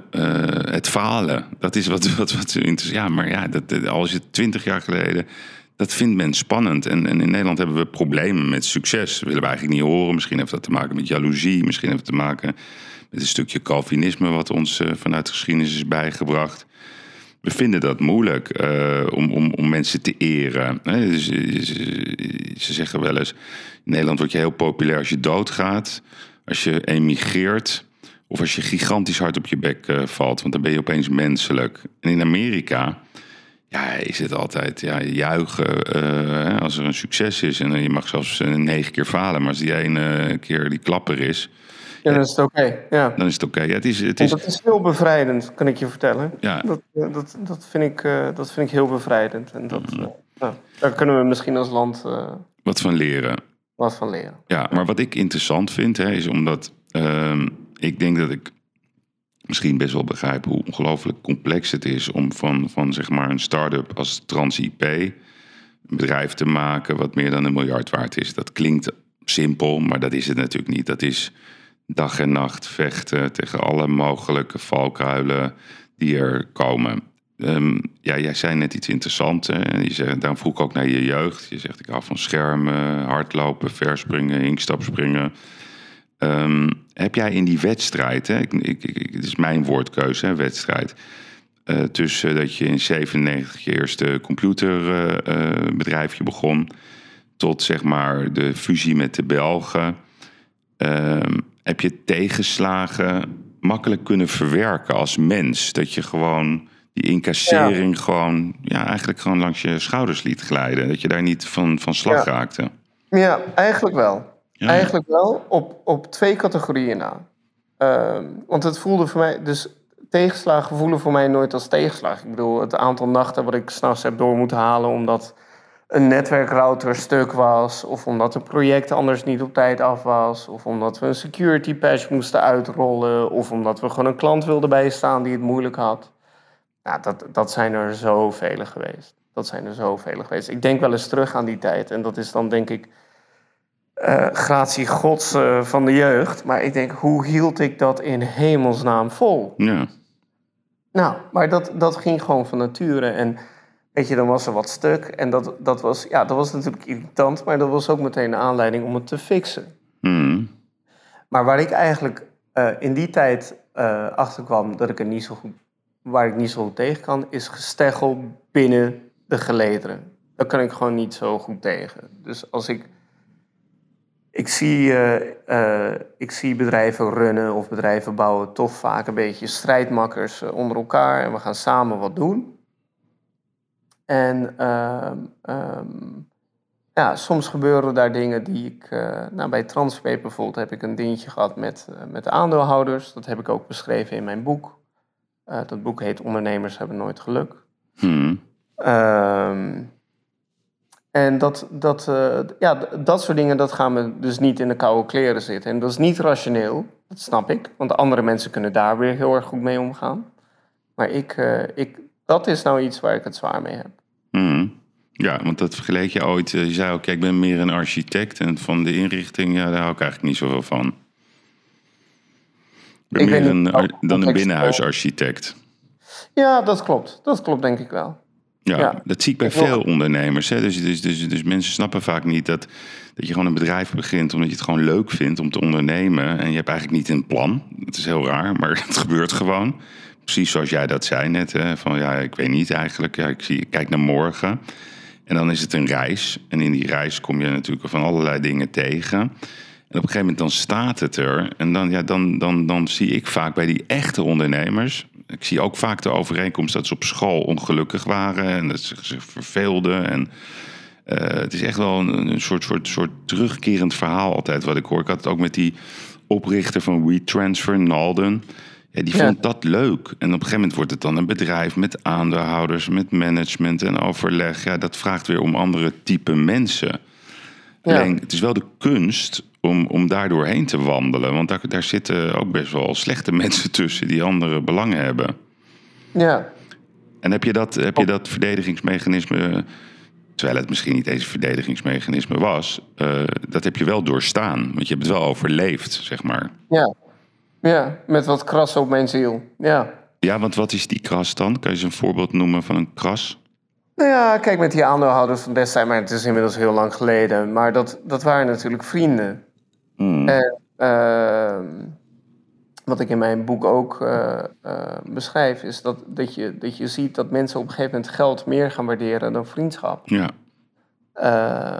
Speaker 1: het falen. Dat is wat, wat, wat interessant. Ja, maar ja, dat, als je twintig jaar geleden dat vindt men spannend. En, in Nederland hebben we problemen met succes. Dat willen we eigenlijk niet horen. Misschien heeft dat te maken met jaloezie. Misschien heeft het te maken met een stukje Calvinisme... wat ons uh, vanuit de geschiedenis is bijgebracht. We vinden dat moeilijk uh, om, om, om mensen te eren. Dus, ze zeggen wel eens... in Nederland word je heel populair als je doodgaat... als je emigreert... of als je gigantisch hard op je bek valt. Want dan ben je opeens menselijk. En in Amerika ja, is het altijd ja, juichen uh, als er een succes is. En je mag zelfs uh, negen keer falen, maar als die ene keer die klapper is...
Speaker 2: Ja, dan is het oké. ja.
Speaker 1: Dan is het oké. Ja, het is, het
Speaker 2: is... Dat is heel bevrijdend, kan ik je vertellen.
Speaker 1: Ja.
Speaker 2: Dat, dat, dat, vind, ik, uh, dat vind ik heel bevrijdend. En dat, mm. nou, daar kunnen we misschien als land...
Speaker 1: wat van leren.
Speaker 2: Wat van leren.
Speaker 1: Ja, maar wat ik interessant vind, hè, is omdat Ehm, ik denk dat ik misschien best wel begrijp hoe ongelooflijk complex het is om van, van zeg maar een start-up als TransIP een bedrijf te maken wat meer dan een miljard waard is. Dat klinkt simpel, maar dat is het natuurlijk niet. Dat is dag en nacht vechten tegen alle mogelijke valkuilen die er komen. Ehm, ja, jij zei net iets interessants. Hè? Je zegt, daarom vroeg ik ook naar je jeugd. Je zegt, ik hou van schermen, hardlopen, verspringen, inkstapspringen. Um, heb jij in die wedstrijd, hè, ik, ik, ik, het is mijn woordkeuze, hè, wedstrijd... Uh, tussen dat je in 97 je eerste computerbedrijfje uh, uh, begon... tot zeg maar de fusie met de Belgen... Um, heb je tegenslagen makkelijk kunnen verwerken als mens? Dat je gewoon die incassering ja. gewoon, ja, eigenlijk gewoon langs je schouders liet glijden. Dat je daar niet van, van slag
Speaker 2: ja.
Speaker 1: raakte.
Speaker 2: Ja, eigenlijk wel. Eigenlijk wel op, op twee categorieën na. Uh, want het voelde voor mij, dus tegenslagen voelen voor mij nooit als tegenslag. Ik bedoel, het aantal nachten wat ik s'nachts heb door moeten halen omdat een netwerkrouter stuk was, of omdat een project anders niet op tijd af was, of omdat we een security patch moesten uitrollen, of omdat we gewoon een klant wilden bijstaan die het moeilijk had. Ja, dat, dat zijn er zoveel geweest. Dat zijn er zoveel geweest. Ik denk wel eens terug aan die tijd. En dat is dan denk ik uh, gratie gods uh, van de jeugd. Maar ik denk, hoe hield ik dat in hemelsnaam vol?
Speaker 1: Ja.
Speaker 2: Nou, maar dat, dat ging gewoon van nature. En weet je, dan was er wat stuk. En dat, dat, was, ja, dat was natuurlijk irritant. Maar dat was ook meteen de aanleiding om het te fixen.
Speaker 1: Mm.
Speaker 2: Maar waar ik eigenlijk uh, in die tijd achter kwam dat ik er niet zo goed waar ik niet zo goed tegen kan, is gesteggel binnen de gelederen. Daar kan ik gewoon niet zo goed tegen. Dus als ik. Ik zie, uh, uh, ik zie bedrijven runnen of bedrijven bouwen toch vaak een beetje strijdmakkers uh, onder elkaar en we gaan samen wat doen. En um, ja, soms gebeuren daar dingen die ik. nou, bij Transpaper bijvoorbeeld heb ik een dingetje gehad met, met aandeelhouders. Dat heb ik ook beschreven in mijn boek. Dat boek heet Ondernemers hebben nooit geluk.
Speaker 1: Hmm.
Speaker 2: Um, en dat, dat, uh, ja, dat soort dingen, dat gaan we dus niet in de koude kleren zitten. En dat is niet rationeel, dat snap ik. Want andere mensen kunnen daar weer heel erg goed mee omgaan. Maar ik, uh, ik, dat is nou iets waar ik het zwaar mee heb.
Speaker 1: Hmm. Ja, want dat vergeleek je ooit. Je zei ook, ik ben meer een architect. En van de inrichting, ja, daar hou ik eigenlijk niet zoveel van. Ben meer een, dan een binnenhuisarchitect.
Speaker 2: Ja, dat klopt. Dat klopt denk ik wel.
Speaker 1: Ja, ja. dat zie ik bij veel ondernemers. Hè. Dus, dus, dus, dus mensen snappen vaak niet dat, dat je gewoon een bedrijf begint omdat je het gewoon leuk vindt om te ondernemen. En je hebt eigenlijk niet een plan. Dat is heel raar, maar het gebeurt gewoon. Precies zoals jij dat zei net. Hè, van ja, ik weet niet eigenlijk. Ja, ik, zie, ik kijk naar morgen. En dan is het een reis. En in die reis kom je natuurlijk van allerlei dingen tegen. En op een gegeven moment dan staat het er. En dan, ja, dan, dan, dan zie ik vaak bij die echte ondernemers. Ik zie ook vaak de overeenkomst dat ze op school ongelukkig waren en dat ze zich verveelden. En uh, het is echt wel een, een, soort, soort, soort terugkerend verhaal altijd wat ik hoor. Ik had het ook met die oprichter van WeTransfer, Nalden. Ja, die vond ja. dat leuk. En op een gegeven moment wordt het dan een bedrijf met aandeelhouders, met management en overleg. Ja, dat vraagt weer om andere type mensen. Ja. Alleen, het is wel de kunst om, om daar doorheen te wandelen. Want daar, daar zitten ook best wel slechte mensen tussen die andere belangen hebben.
Speaker 2: Ja.
Speaker 1: En heb je dat, heb je dat verdedigingsmechanisme, terwijl het misschien niet eens een verdedigingsmechanisme was, uh, dat heb je wel doorstaan. Want je hebt het wel overleefd, zeg maar.
Speaker 2: Ja, ja met wat kras op mijn ziel. Ja.
Speaker 1: Ja, want wat is die kras dan? Kan je eens een voorbeeld noemen van een kras?
Speaker 2: Nou ja, kijk, met die aandeelhouders van destijds, maar het is inmiddels heel lang geleden. Maar dat, dat waren natuurlijk vrienden.
Speaker 1: Mm.
Speaker 2: En uh, wat ik in mijn boek ook uh, uh, beschrijf, is dat, dat, je, dat je ziet dat mensen op een gegeven moment geld meer gaan waarderen dan vriendschap.
Speaker 1: Ja.
Speaker 2: Eh,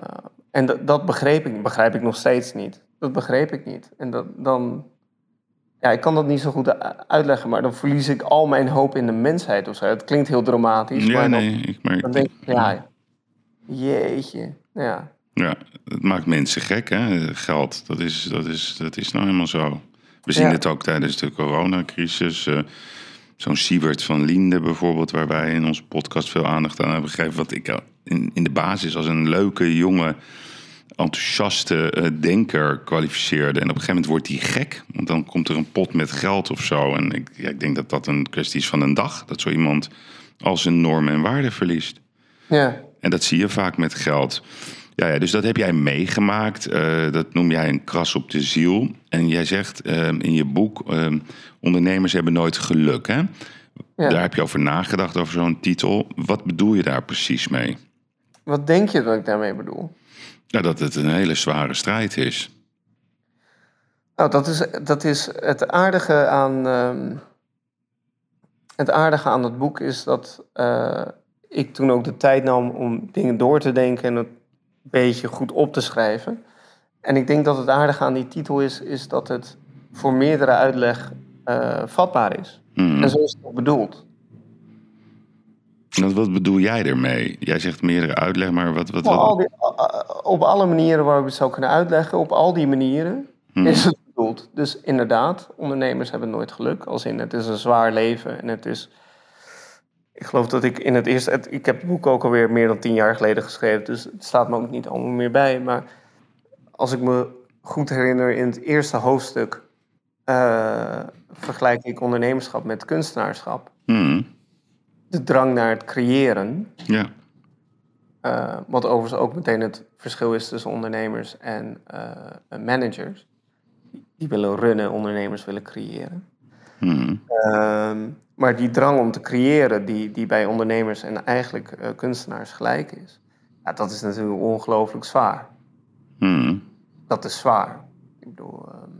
Speaker 2: en dat, dat begreep ik, begrijp ik nog steeds niet. Dat begreep ik niet. En dat, dan, ja, ik kan dat niet zo goed uitleggen, maar dan verlies ik al mijn hoop in de mensheid of zo. Het klinkt heel dramatisch,
Speaker 1: ja,
Speaker 2: maar,
Speaker 1: nee,
Speaker 2: dan,
Speaker 1: ik, maar
Speaker 2: dan denk ik, ja, jeetje, ja.
Speaker 1: Ja, het maakt mensen gek, hè? Geld, dat is, dat is, dat is nou helemaal zo. We zien
Speaker 2: Ja.
Speaker 1: het ook tijdens de coronacrisis. eh, Zo'n Siebert van Liende bijvoorbeeld, waar wij in onze podcast veel aandacht aan hebben gegeven. Wat ik in, in de basis als een leuke jongen enthousiaste eh, denker kwalificeerde. En op een gegeven moment wordt hij gek. Want dan komt er een pot met geld of zo. En ik, ja, ik denk dat dat een kwestie is van een dag. Dat zo iemand al zijn normen en waarden verliest.
Speaker 2: Ja.
Speaker 1: En dat zie je vaak met geld. Ja, ja, dus dat heb jij meegemaakt. Eh, dat noem jij een kras op de ziel. En jij zegt eh, in je boek: eh, ondernemers hebben nooit geluk. Hè?
Speaker 2: Ja.
Speaker 1: Daar heb je over nagedacht, over zo'n titel. Wat bedoel je daar precies mee?
Speaker 2: Wat denk je dat ik daarmee bedoel?
Speaker 1: Ja, dat het een hele zware strijd is.
Speaker 2: Nou, dat is, dat is het aardige aan. ehm, het aardige aan het boek is dat eh, ik toen ook de tijd nam om dingen door te denken en beetje goed op te schrijven. En ik denk dat het aardige aan die titel is, is dat het voor meerdere uitleg eh, vatbaar is.
Speaker 1: Hmm.
Speaker 2: En zo is het ook bedoeld.
Speaker 1: Wat, wat bedoel jij ermee? Jij zegt meerdere uitleg, maar wat... wat,
Speaker 2: Op, al
Speaker 1: wat
Speaker 2: die, op alle manieren waarop we het zou kunnen uitleggen, op al die manieren
Speaker 1: Hmm.
Speaker 2: is het bedoeld. Dus inderdaad, ondernemers hebben nooit geluk. Als in het is een zwaar leven en het is. Ik geloof dat ik in het eerste. het- ik heb het boek ook alweer meer dan tien jaar geleden geschreven, dus het staat me ook niet allemaal meer bij. Maar als ik me goed herinner, in het eerste hoofdstuk eh, vergelijk ik ondernemerschap met kunstenaarschap.
Speaker 1: Hmm.
Speaker 2: De drang naar het creëren.
Speaker 1: Ja.
Speaker 2: Eh, wat overigens ook meteen het verschil is tussen ondernemers en eh, managers. Die willen runnen, ondernemers willen creëren.
Speaker 1: Hmm.
Speaker 2: Maar die drang om te creëren, die, die bij ondernemers en eigenlijk eh, kunstenaars gelijk is, ja, dat is natuurlijk ongelooflijk zwaar.
Speaker 1: Hmm.
Speaker 2: Dat is zwaar. Ik bedoel, ehm,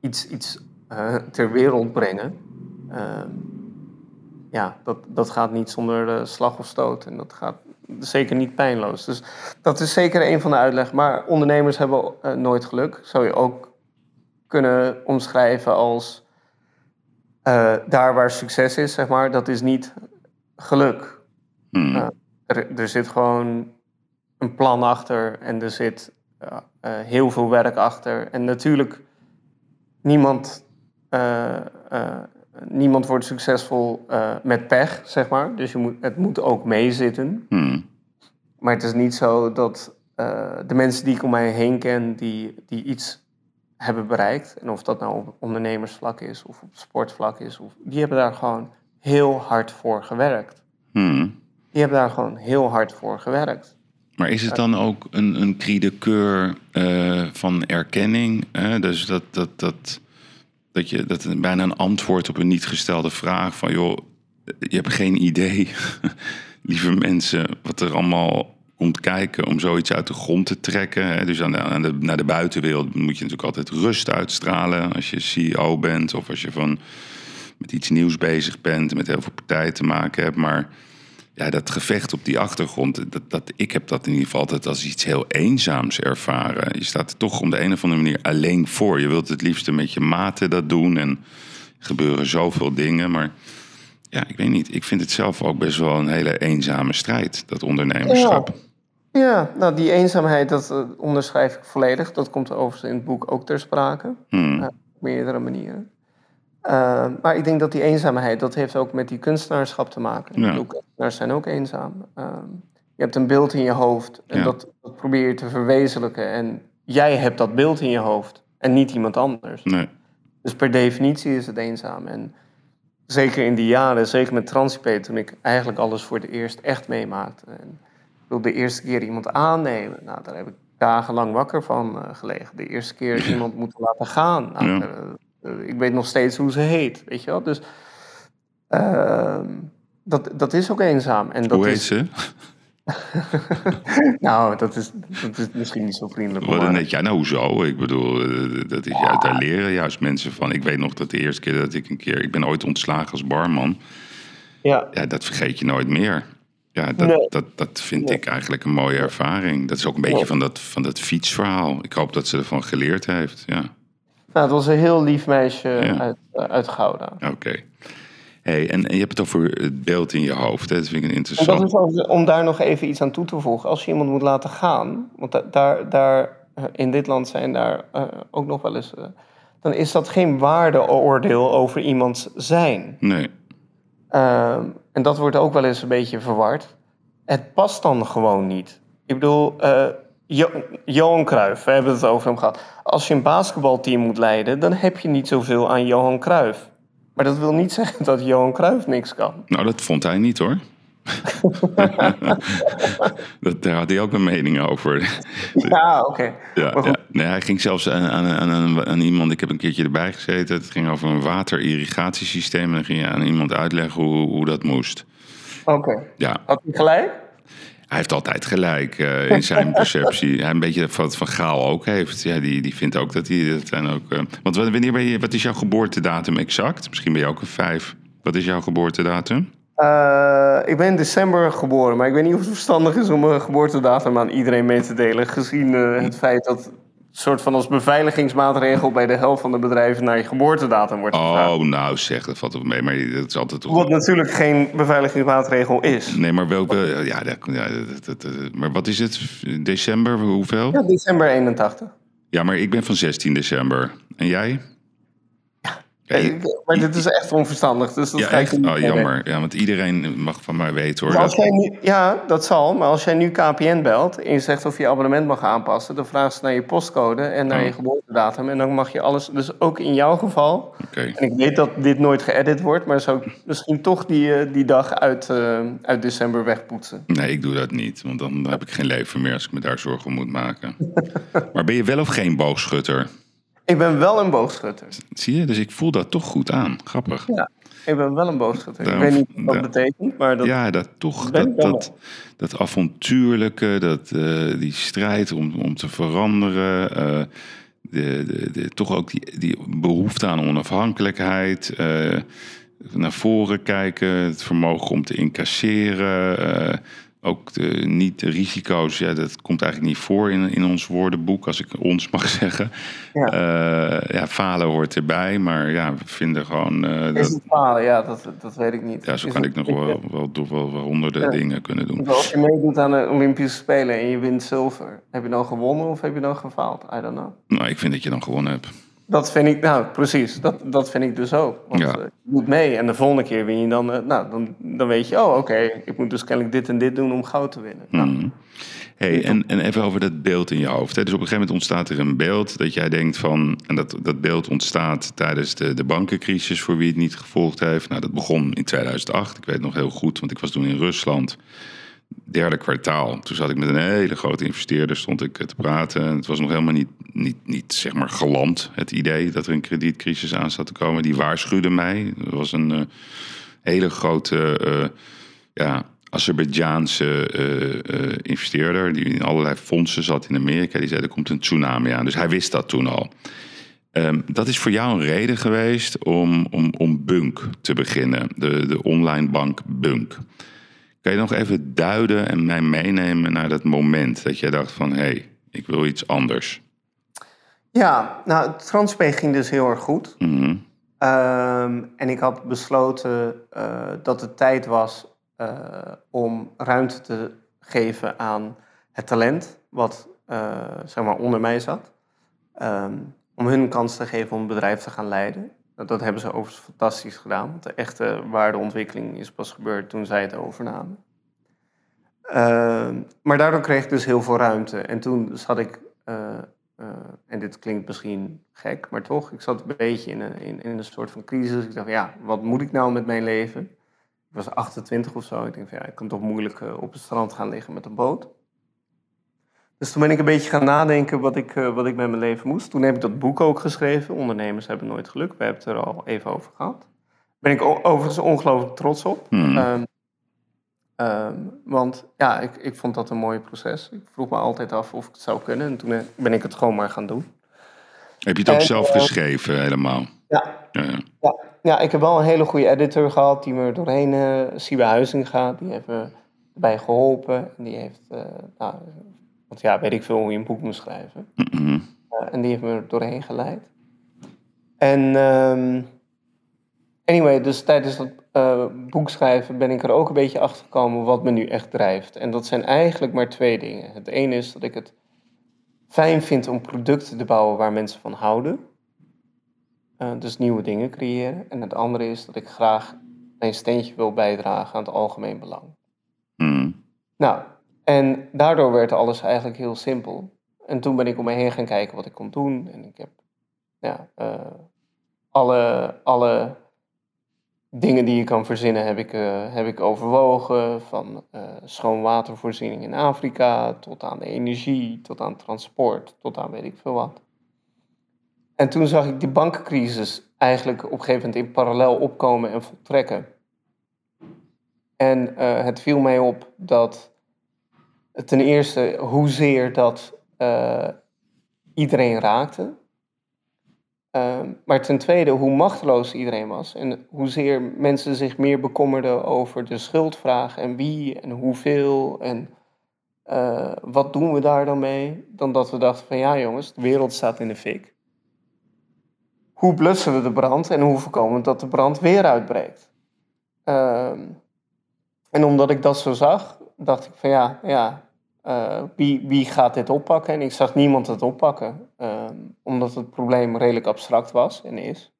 Speaker 2: iets, iets eh, ter wereld brengen, ehm, ja, dat, dat gaat niet zonder eh, slag of stoot. En dat gaat zeker niet pijnloos. Dus dat is zeker een van de uitleg. Maar ondernemers hebben nooit geluk. Zou je ook kunnen omschrijven als eh, daar waar succes is, zeg maar, dat is niet geluk.
Speaker 1: Hmm.
Speaker 2: Ja. Er, er zit gewoon een plan achter en er zit eh, heel veel werk achter. En natuurlijk, niemand, eh, eh, niemand wordt succesvol eh, met pech, zeg maar. Dus je moet, het moet ook meezitten.
Speaker 1: Hmm.
Speaker 2: Maar het is niet zo dat eh, de mensen die ik om mij heen ken, die, die iets hebben bereikt, en of dat nou op ondernemersvlak is of op sportvlak is, of, die hebben daar gewoon heel hard voor gewerkt.
Speaker 1: Hmm.
Speaker 2: Die hebben daar gewoon heel hard voor gewerkt.
Speaker 1: Maar is het dan ook een, een cri de coeur eh, van erkenning? Hè? Dus dat, dat, dat, dat, je, dat bijna een antwoord op een niet gestelde vraag van... joh, je hebt geen idee, lieve mensen, wat er allemaal komt kijken... om zoiets uit de grond te trekken. Dus aan de, aan de, naar de buitenwereld moet je natuurlijk altijd rust uitstralen... als je CEO bent of als je van, met iets nieuws bezig bent... met heel veel partijen te maken hebt, maar ja, dat gevecht op die achtergrond, dat, dat, ik heb dat in ieder geval altijd als iets heel eenzaams ervaren. Je staat er toch op de een of andere manier alleen voor. Je wilt het liefst met je maten dat doen en er gebeuren zoveel dingen. Maar ja, ik weet niet. Ik vind het zelf ook best wel een hele eenzame strijd, dat ondernemerschap.
Speaker 2: Nou die eenzaamheid, dat eh, onderschrijf ik volledig. Dat komt overigens in het boek ook ter sprake.
Speaker 1: Hmm.
Speaker 2: Eh, op meerdere manieren. Eh, maar ik denk dat die eenzaamheid, dat heeft ook met die kunstenaarschap te maken.
Speaker 1: Ja.
Speaker 2: Kunstenaars zijn ook eenzaam. Ehm, je hebt een beeld in je hoofd en
Speaker 1: Ja.
Speaker 2: dat, dat probeer je te verwezenlijken. En jij hebt dat beeld in je hoofd en niet iemand anders.
Speaker 1: Nee.
Speaker 2: Dus per definitie is het eenzaam. En zeker in die jaren, zeker met Transipate, toen ik eigenlijk alles voor het eerst echt meemaakte. En wil de eerste keer iemand aannemen. Nou, daar heb ik dagenlang wakker van eh, gelegen. De eerste keer iemand moeten laten gaan. Nou,
Speaker 1: Ja.
Speaker 2: eh, eh, ik weet nog steeds hoe ze heet, weet je wel. Dus ehm, dat, dat is ook eenzaam. En dat
Speaker 1: Hoe heet
Speaker 2: is,
Speaker 1: ze?
Speaker 2: Nou, dat is, dat is misschien niet zo vriendelijk.
Speaker 1: Wat
Speaker 2: maar-
Speaker 1: net, ja, nou hoezo? Ik bedoel, dat is juist, daar leren juist mensen van. Ik weet nog dat de eerste keer dat ik een keer... Ik ben ooit ontslagen als barman.
Speaker 2: Ja,
Speaker 1: Ja, dat vergeet je nooit meer. Ja, dat,
Speaker 2: Nee.
Speaker 1: dat, dat vind
Speaker 2: Nee.
Speaker 1: ik eigenlijk een mooie ervaring. Dat is ook een beetje
Speaker 2: Nee.
Speaker 1: van, dat, van dat fietsverhaal. Ik hoop dat ze ervan geleerd heeft. Ja,
Speaker 2: nou, het was een heel lief meisje
Speaker 1: Ja.
Speaker 2: uit, eh, uit Gouda.
Speaker 1: oké. Hey, en, en je hebt het over het beeld in je hoofd. Hè? Dat vind ik interessant.
Speaker 2: is om daar nog even iets aan toe te voegen. Als je iemand moet laten gaan, want da- daar, daar, eh, in dit land zijn daar eh, ook nog wel eens... dan is dat geen waardeoordeel over iemands zijn.
Speaker 1: Nee,
Speaker 2: Ehm, en dat wordt ook wel eens een beetje verward. Het past dan gewoon niet. Ik bedoel, eh, Jo- Johan Cruijff, we hebben het over hem gehad. Als je een basketbalteam moet leiden, dan heb je niet zoveel aan Johan Cruijff. Maar dat wil niet zeggen dat Johan Cruijff niks kan.
Speaker 1: Nou, dat vond hij niet hoor. dat, daar had hij ook een mening over.
Speaker 2: Ja, oké.
Speaker 1: Ja. Nee, hij ging zelfs aan, aan, aan, aan, iemand, ik heb een keertje erbij gezeten, het ging over een waterirrigatiesysteem. En dan ging je aan iemand uitleggen hoe, hoe dat moest.
Speaker 2: Oké.
Speaker 1: Ja,
Speaker 2: Had hij gelijk?
Speaker 1: hij heeft altijd gelijk eh, in zijn perceptie. Hij een beetje wat Van Gaal ook heeft. Ja, die, die vindt ook dat hij dat zijn ook. eh, want wanneer ben je, wat is jouw geboortedatum exact? Misschien ben je ook een vijf. Wat is jouw geboortedatum?
Speaker 2: Eh, ik ben in december geboren, maar ik weet niet of het verstandig is om mijn geboortedatum aan iedereen mee te delen. Gezien eh, het feit dat soort van als beveiligingsmaatregel bij de helft van de bedrijven naar je geboortedatum wordt gevraagd.
Speaker 1: Oh, nou zeg, dat valt op mee. Maar dat is altijd.
Speaker 2: Wat natuurlijk geen beveiligingsmaatregel is.
Speaker 1: Nee, maar welke. Ja, dat, ja dat, dat- dat- maar wat is het? December? Hoeveel?
Speaker 2: Ja, december 81.
Speaker 1: Ja, maar ik ben van 16 december. En jij?
Speaker 2: Maar dit is echt onverstandig, dus dat
Speaker 1: Ja, echt?
Speaker 2: niet
Speaker 1: Oh, jammer. Ja, want iedereen mag van mij weten hoor.
Speaker 2: Maar als
Speaker 1: Dat,
Speaker 2: jij nu, ja, dat zal. Maar als jij nu KPN belt en je zegt of je abonnement mag aanpassen, dan vragen ze naar je postcode en naar
Speaker 1: Oh.
Speaker 2: je geboortedatum. En dan mag je alles, dus ook in jouw geval. En ik weet dat dit nooit geëdit wordt, maar zou ik misschien toch die, eh, die dag uit, eh, uit december wegpoetsen.
Speaker 1: Nee, ik doe dat niet. Want dan heb ik geen leven meer als ik me daar zorgen om moet maken. maar ben je wel of geen boogschutter?
Speaker 2: Ik ben wel een boogschutter.
Speaker 1: Zie je? Dus ik voel dat toch goed aan. Grappig.
Speaker 2: Ja, ik ben wel een boogschutter.
Speaker 1: Daarom-
Speaker 2: ik weet niet wat dat betekent, maar dat,
Speaker 1: Ja, dat toch, dat, dat, dat avontuurlijke, dat, eh, die strijd om, om te veranderen. eh, de, de, de, toch ook die, die behoefte aan onafhankelijkheid. eh, naar voren kijken, het vermogen om te incasseren. Ook de, niet de risico's, ja, dat komt eigenlijk niet voor in, in ons woordenboek, als ik ons mag zeggen.
Speaker 2: Ja.
Speaker 1: Eh, ja, falen hoort erbij, maar ja, we vinden gewoon eh,
Speaker 2: is
Speaker 1: dat,
Speaker 2: het falen. Ja, dat, dat weet ik niet.
Speaker 1: ja, zo
Speaker 2: Is
Speaker 1: kan
Speaker 2: het-
Speaker 1: ik nog wel, wel, wel, wel, wel honderden
Speaker 2: Ja.
Speaker 1: dingen kunnen doen.
Speaker 2: Als je meedoet aan de Olympische Spelen en je wint zilver, heb je dan gewonnen of heb je dan gefaald? I don't know.
Speaker 1: Nou, ik vind dat je dan gewonnen hebt.
Speaker 2: Dat vind ik, nou precies, dat, dat vind ik dus ook. Want
Speaker 1: Ja.
Speaker 2: eh, je doet mee en de volgende keer win je dan, eh, nou dan, dan weet je, oh oké, ik moet dus kennelijk dit en dit doen om goud te winnen. Nou,
Speaker 1: Mhm. Hey, en, en even over dat beeld in je hoofd. Hè. Dus op een gegeven moment ontstaat er een beeld dat jij denkt van... en dat, dat beeld ontstaat tijdens de, de bankencrisis voor wie het niet gevolgd heeft. Nou, dat begon in 2008. Ik weet nog heel goed, want ik was toen in Rusland. Derde kwartaal. Toen zat ik met een hele grote investeerder, stond ik te praten. En het was nog helemaal niet, niet, niet zeg maar geland, het idee dat er een kredietcrisis aan zat te komen. Die waarschuwde mij. Er was een eh, hele grote... eh, ja, Azerbeidzjaanse eh, eh, investeerder die in allerlei fondsen zat in Amerika. Die zei er komt een tsunami aan. Dus hij wist dat toen al. Ehm, dat is voor jou een reden geweest om, om, om Bunk te beginnen. De, de online bank Bunk. Kan je nog even duiden en mij meenemen naar dat moment dat jij dacht van... hé, hey, ik wil iets anders.
Speaker 2: Ja, nou Transpay ging dus heel erg goed.
Speaker 1: Mhm.
Speaker 2: Ehm, en ik had besloten eh, dat het tijd was eh, om ruimte te geven aan het talent wat eh, zeg maar onder mij zat. Ehm, om hun een kans te geven om het bedrijf te gaan leiden. Dat, hebben ze overigens fantastisch gedaan. Want de echte waardeontwikkeling is pas gebeurd toen zij het overnamen. Ehm, maar daardoor kreeg ik dus heel veel ruimte. En toen zat ik, eh, eh, en dit klinkt misschien gek, maar toch, ik zat een beetje in een, in, in een soort van crisis. Ik dacht, ja, wat moet ik nou met mijn leven? Ik was 28 of zo. Ik denk van ja, ik kan toch moeilijk eh, op het strand gaan liggen met een boot. Dus toen ben ik een beetje gaan nadenken wat ik, eh, wat ik met mijn leven moest. Toen heb ik dat boek ook geschreven. Ondernemers hebben nooit geluk. We hebben het er al even over gehad. Ben ik overigens ongelooflijk trots op.
Speaker 1: Mhm.
Speaker 2: Ehm, ehm, want ja, ik, ik vond dat een mooi proces. Ik vroeg me altijd af of ik het zou kunnen. En toen eh, ben ik het gewoon maar gaan doen.
Speaker 1: Heb je het ook zelf
Speaker 2: eh,
Speaker 1: geschreven helemaal?
Speaker 2: Ja,
Speaker 1: Ja, ja.
Speaker 2: Ja, ik heb wel een hele goede editor gehad die me er doorheen, uh, Siebe Huizinga, die heeft me erbij geholpen. En die heeft, nou, want ja, weet ik veel hoe je een boek moet schrijven. Eh, en die heeft me er doorheen geleid. En ehm, anyway, dus tijdens dat eh, boek schrijven ben ik er ook een beetje achter gekomen wat me nu echt drijft. En dat zijn eigenlijk maar twee dingen. Het ene is dat ik het fijn vind om producten te bouwen waar mensen van houden. Uh, dus nieuwe dingen creëren. En het andere is dat ik graag mijn steentje wil bijdragen aan het algemeen belang.
Speaker 1: Mhm.
Speaker 2: Nou, En daardoor werd alles eigenlijk heel simpel. En toen ben ik om me heen gaan kijken wat ik kon doen. En ik heb ja, eh, alle, alle dingen die je kan verzinnen heb ik, eh, heb ik overwogen. Van uh, schoon watervoorziening in Afrika tot aan de energie, tot aan transport, tot aan weet ik veel wat. En toen zag ik die bankencrisis eigenlijk op een gegeven moment in parallel opkomen en voltrekken. En het viel mij op dat ten eerste hoezeer dat iedereen raakte. Ehm, maar ten tweede, hoe machteloos iedereen was. En hoezeer mensen zich meer bekommerden over de schuldvraag en wie en hoeveel en uh, wat doen we daar dan mee. Dan dat we dachten van ja jongens, de wereld staat in de fik. Hoe blussen we de brand en hoe voorkomen we dat de brand weer uitbreekt. Uh, en omdat ik dat zo zag, dacht ik van ja, ja uh, wie, wie gaat dit oppakken? En ik zag niemand het oppakken, uh, omdat het probleem redelijk abstract was en is.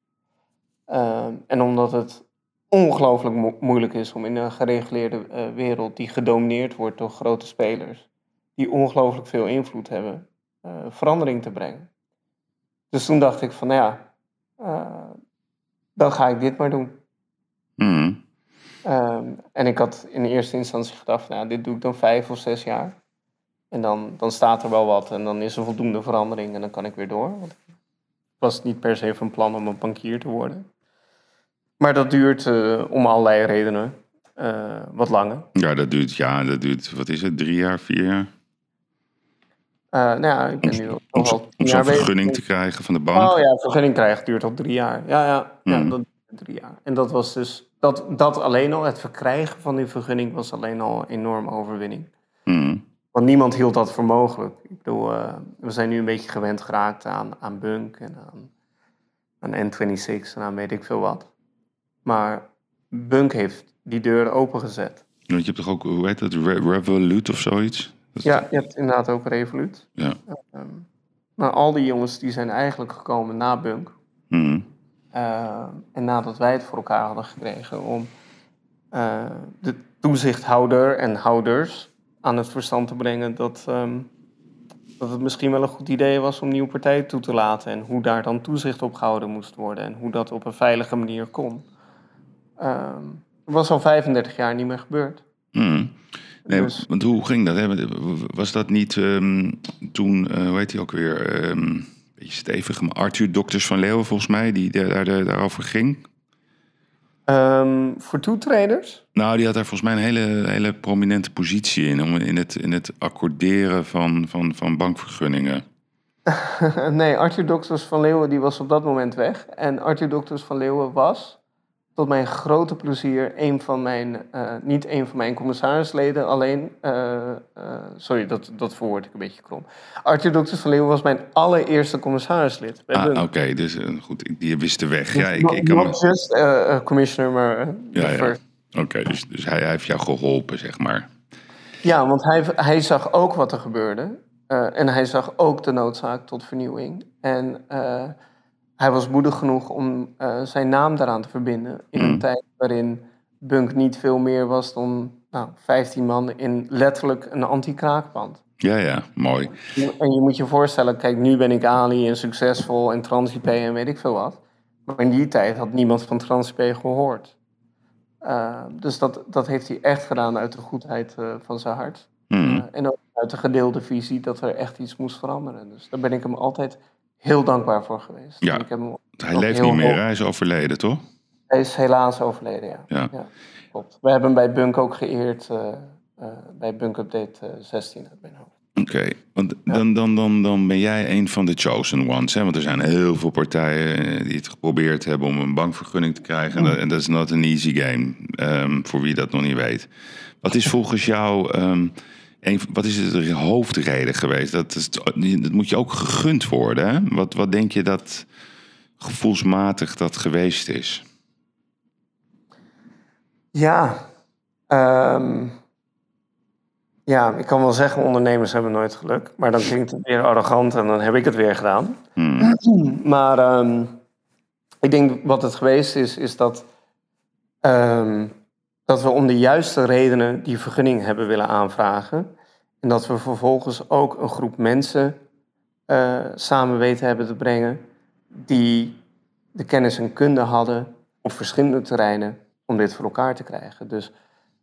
Speaker 2: Uh, en omdat het ongelooflijk mo moeilijk is om in een gereguleerde eh, wereld die gedomineerd wordt door grote spelers, die ongelooflijk veel invloed hebben, eh, verandering te brengen. Dus toen dacht ik van nou ja, dan ga ik dit maar doen.
Speaker 1: Mm.
Speaker 2: En ik had in eerste instantie gedacht, nou, dit doe ik dan vijf of zes jaar. En dan, dan staat er wel wat en dan is er voldoende verandering en dan kan ik weer door. Want het was niet per se van plan om een bankier te worden. Maar dat duurt uh, om allerlei redenen uh, wat langer.
Speaker 1: Ja, dat duurt, ja, dat duurt, wat is het, drie jaar, vier jaar?
Speaker 2: Uh, nou ja, ik ben
Speaker 1: om,
Speaker 2: nu
Speaker 1: om, om zo'n vergunning te krijgen van de bank.
Speaker 2: Oh ja, vergunning krijgen duurt al drie jaar. Ja, ja, ja
Speaker 1: Hmm.
Speaker 2: dat duurt drie jaar. En dat was dus, dat, dat alleen al, het verkrijgen van die vergunning was alleen al een enorme overwinning.
Speaker 1: Mm.
Speaker 2: Want niemand hield dat voor mogelijk. Ik bedoel, uh, we zijn nu een beetje gewend geraakt aan, aan Bunk en aan, aan N26 en aan weet ik veel wat. Maar Bunk heeft die deur opengezet.
Speaker 1: Want je hebt toch ook, hoe heet dat, Re Revolut of zoiets? Dat
Speaker 2: ja, je hebt inderdaad ook Revolut.
Speaker 1: Ja.
Speaker 2: Um, maar al die jongens die zijn eigenlijk gekomen na Bunk.
Speaker 1: Mm.
Speaker 2: Uh, en nadat wij het voor elkaar hadden gekregen om uh, de toezichthouder en houders aan het verstand te brengen dat, um, dat het misschien wel een goed idee was om nieuwe partijen toe te laten en hoe daar dan toezicht op gehouden moest worden en hoe dat op een veilige manier kon. Um, was al 35 jaar niet meer gebeurd.
Speaker 1: Mm. Nee,
Speaker 2: Dus-
Speaker 1: want hoe ging dat? Hè? Was dat niet ehm, toen, eh, hoe heet hij ook weer, ehm beetje stevig, maar Arthur Dokters van Leeuwen volgens mij, die daar, daar, daarover ging?
Speaker 2: Um, voor toetreders?
Speaker 1: Nou, die had daar volgens mij een hele, hele prominente positie in, om in het, in het accorderen van, van, van bankvergunningen.
Speaker 2: nee, Arthur Dokters van Leeuwen die was op dat moment weg. En Arthur Dokters van Leeuwen was, tot mijn grote plezier, een van mijn, uh, niet een van mijn commissarisleden, alleen, uh, uh, sorry, dat, dat verwoord ik een beetje krom. Arthur Dokters van Leeuwen was mijn allereerste commissarislid.
Speaker 1: Ah, oké, okay, dus goed, die wist de weg. Ja, ik, ik kan
Speaker 2: Not just commissioner, maar
Speaker 1: ja, ja. Oké, okay, dus, dus hij, hij heeft jou geholpen, zeg maar.
Speaker 2: Ja, want hij, hij zag ook wat er gebeurde. En hij zag ook de noodzaak tot vernieuwing. En hij was moedig genoeg om uh, zijn naam daaraan te verbinden. In een mm. tijd waarin Bunk niet veel meer was dan nou, 15 man in letterlijk een anti-kraakpand.
Speaker 1: Ja, ja, mooi.
Speaker 2: En je moet je voorstellen, kijk, nu ben ik Ali en succesvol en TransIP en weet ik veel wat. Maar in die tijd had niemand van TransIP gehoord. Uh, dus dat, dat heeft hij echt gedaan uit de goedheid uh, van zijn hart.
Speaker 1: Mm.
Speaker 2: En ook uit de gedeelde visie dat er echt iets moest veranderen. Dus daar ben ik hem altijd heel dankbaar voor geweest.
Speaker 1: Ja,
Speaker 2: ik heb hem
Speaker 1: hij leeft niet meer, hij is overleden, toch?
Speaker 2: Hij is helaas overleden, ja.
Speaker 1: Ja.
Speaker 2: ja klopt. We hebben hem bij Bunk ook geëerd, bij Bunk Update 16 uit mijn hoofd.
Speaker 1: Oké, okay. want dan, dan, dan, dan ben jij een van de chosen ones. Hè? Want er zijn heel veel partijen die het geprobeerd hebben om een bankvergunning te krijgen. Mm. En dat is not an easy game, um, voor wie dat nog niet weet. Wat is volgens jou, um, een, wat is de hoofdreden geweest? Dat, is, dat moet je ook gegund worden. Hè? Wat, wat denk je dat gevoelsmatig dat geweest is?
Speaker 2: Ja, um, ja, ik kan wel zeggen, ondernemers hebben nooit geluk. Maar dan klinkt het weer arrogant en dan heb ik het weer gedaan.
Speaker 1: Hmm.
Speaker 2: Maar um, ik denk wat het geweest is, is dat, um, dat we om de juiste redenen die vergunning hebben willen aanvragen. En dat we vervolgens ook een groep mensen uh, samen weten hebben te brengen die de kennis en kunde hadden op verschillende terreinen om dit voor elkaar te krijgen. Dus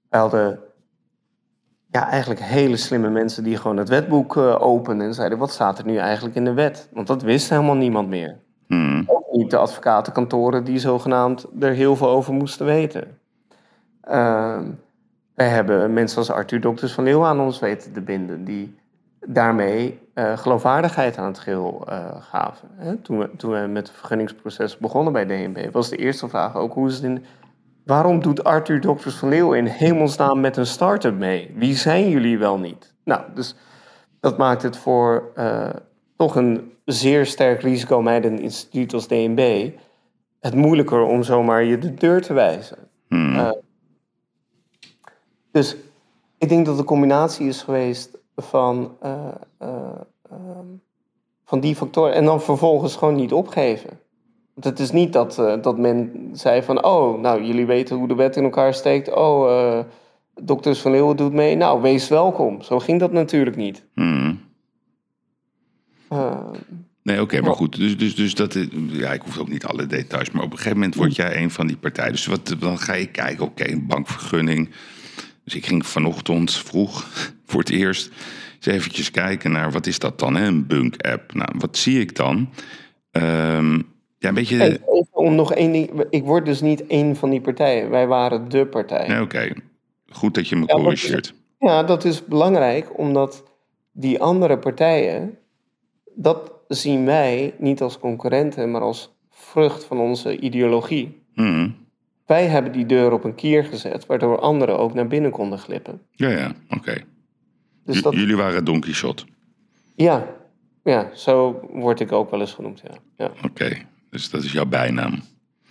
Speaker 2: we hadden ja, eigenlijk hele slimme mensen die gewoon het wetboek uh, openden en zeiden: wat staat er nu eigenlijk in de wet? Want dat wist helemaal niemand meer.
Speaker 1: Hmm.
Speaker 2: Ook niet de advocatenkantoren die zogenaamd er heel veel over moesten weten. Uh, wij hebben mensen als Arthur Dokters van Leeuwen aan ons weten te binden, die daarmee uh, geloofwaardigheid aan het geheel uh, gaven. Hè? Toen, we, toen we met het vergunningsproces begonnen bij DNB, was de eerste vraag ook hoe is het in. Waarom doet Arthur Dokters van Leeuwen in hemelsnaam met een start-up mee? Wie zijn jullie wel niet? Nou, dus dat maakt het voor uh, toch een zeer sterk risicomijdend instituut als DNB het moeilijker om zomaar je de deur te wijzen.
Speaker 1: Hmm.
Speaker 2: Dus ik denk dat de combinatie is geweest van, uh, uh, um, van die factoren. En dan vervolgens gewoon niet opgeven. Want het is niet dat, uh, dat men zei van... oh, nou, jullie weten hoe de wet in elkaar steekt. Oh, Dokters van Leeuwen doet mee. Nou, wees welkom. Zo ging dat natuurlijk niet.
Speaker 1: Hmm. Nee, oké, okay, maar goed. Dus, dus, dus dat, ja, ik hoef ook niet alle details. Maar op een gegeven moment word jij een van die partijen. Dus wat, dan ga je kijken, oké, okay, een bankvergunning. Dus ik ging vanochtend vroeg voor het eerst eens eventjes kijken naar wat is dat dan, hè? een bunk-app. Nou, wat zie ik dan? Um, ja, een beetje...
Speaker 2: Even om nog één ding. Ik word dus niet één van die partijen. Wij waren de partij.
Speaker 1: Nee, Oké, okay. goed dat je me corrigeert.
Speaker 2: Ja, ja, dat is belangrijk, omdat die andere partijen, dat zien wij niet als concurrenten, maar als vrucht van onze ideologie.
Speaker 1: Mm.
Speaker 2: Wij hebben die deur op een kier gezet, waardoor anderen ook naar binnen konden glippen.
Speaker 1: Ja, ja, oké. Okay. Dus dat... Jullie waren Don Quixote?
Speaker 2: Ja. ja, zo word ik ook wel eens genoemd, ja. ja.
Speaker 1: Oké, okay. dus dat is jouw bijnaam?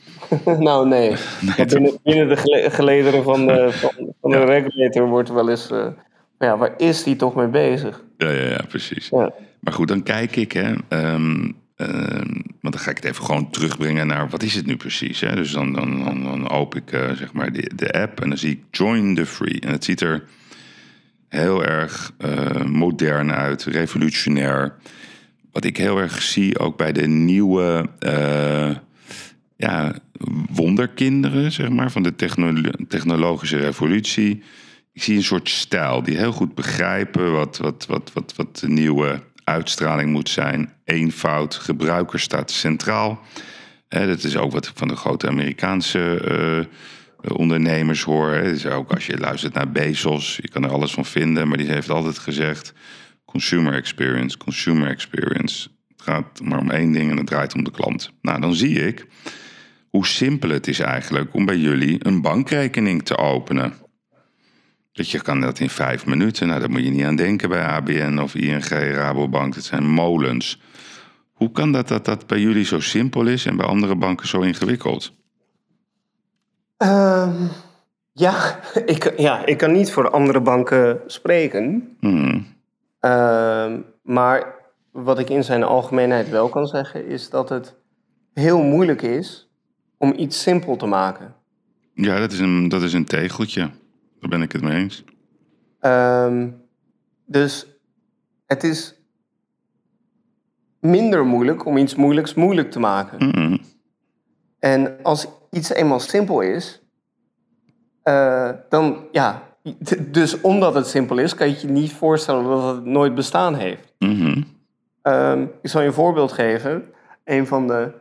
Speaker 2: nou, nee. nee binnen, binnen, de gelederen van de, van, van de ja. regulator wordt wel eens... Uh, ja, waar is die toch mee bezig?
Speaker 1: Ja, ja, ja precies.
Speaker 2: Ja.
Speaker 1: Maar goed, dan kijk ik, hè... Um, Uh, want dan ga ik het even gewoon terugbrengen naar wat is het nu precies. Hè? Dus dan, dan, dan, dan open ik uh, zeg maar de, de app en dan zie ik Join the Free. En het ziet er heel erg uh, modern uit, revolutionair. Wat ik heel erg zie ook bij de nieuwe ja, wonderkinderen zeg maar, van de technolo technologische revolutie. Ik zie een soort stijl die heel goed begrijpen wat, wat, wat, wat, wat de nieuwe uitstraling moet zijn. Eenvoud, gebruiker staat centraal. dat is ook wat ik van de grote Amerikaanse uh, ondernemers hoor. Hè. Ook als je luistert naar Bezos, je kan er alles van vinden, maar die heeft altijd gezegd: consumer experience, consumer experience. Het gaat maar om één ding en het draait om de klant. Nou, dan zie ik hoe simpel het is eigenlijk om bij jullie een bankrekening te openen. Dat je kan dat in vijf minuten. Nou, daar moet je niet aan denken bij ABN of ING, Rabobank. Dat zijn molens. Hoe kan dat, dat dat bij jullie zo simpel is en bij andere banken zo ingewikkeld?
Speaker 2: Um, ja, ik, ja, ik kan niet voor andere banken spreken.
Speaker 1: Hmm.
Speaker 2: Um, maar wat ik in zijn algemeenheid wel kan zeggen, is dat het heel moeilijk is om iets simpel te maken.
Speaker 1: Ja, dat is een, dat is een tegeltje. Daar ben ik het mee eens.
Speaker 2: Um, dus het is minder moeilijk om iets moeilijks moeilijk te maken.
Speaker 1: Mm -hmm.
Speaker 2: En als iets eenmaal simpel is, uh, dan ja. Dus omdat het simpel is, kan je je niet voorstellen dat het nooit bestaan heeft.
Speaker 1: Mm -hmm.
Speaker 2: um, ik zal je een voorbeeld geven. Een van de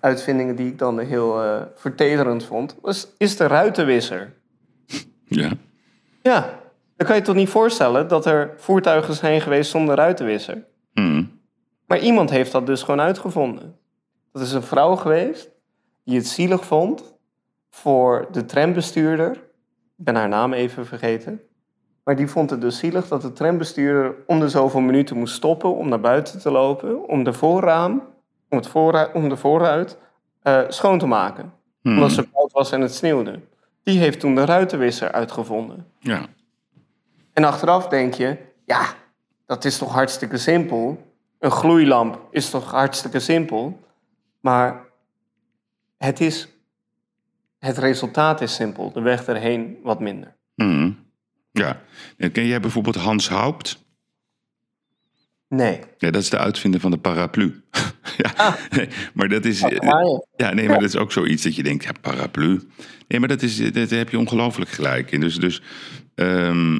Speaker 2: uitvindingen die ik dan heel uh, vertederend vond, was, is de ruitenwisser.
Speaker 1: Ja.
Speaker 2: Ja, dan kan je toch niet voorstellen dat er voertuigen zijn geweest zonder ruitenwisser.
Speaker 1: Hmm.
Speaker 2: Maar iemand heeft dat dus gewoon uitgevonden. Dat is een vrouw geweest die het zielig vond voor de trambestuurder. Ik ben haar naam even vergeten. Maar die vond het dus zielig dat de trambestuurder om de zoveel minuten moest stoppen om naar buiten te lopen, om de voorraam, om, het voorruit, om de voorruit uh, schoon te maken.
Speaker 1: Hmm.
Speaker 2: Omdat ze koud was en het sneeuwde. Die heeft toen de ruitenwisser uitgevonden.
Speaker 1: Ja.
Speaker 2: En achteraf denk je, ja, dat is toch hartstikke simpel. Een gloeilamp is toch hartstikke simpel. Maar het is, het resultaat is simpel. De weg erheen wat minder.
Speaker 1: Mm. Ja. En Ken jij bijvoorbeeld Hans Haupt?
Speaker 2: Nee.
Speaker 1: Ja, dat is de uitvinder van de paraplu. ja,
Speaker 2: Ah.
Speaker 1: nee, maar dat is.
Speaker 2: Ja.
Speaker 1: Ja, nee, maar dat is ook zoiets dat je denkt, ja, paraplu. Nee, maar dat is, dat heb je ongelooflijk gelijk in. Dus, dus ehm,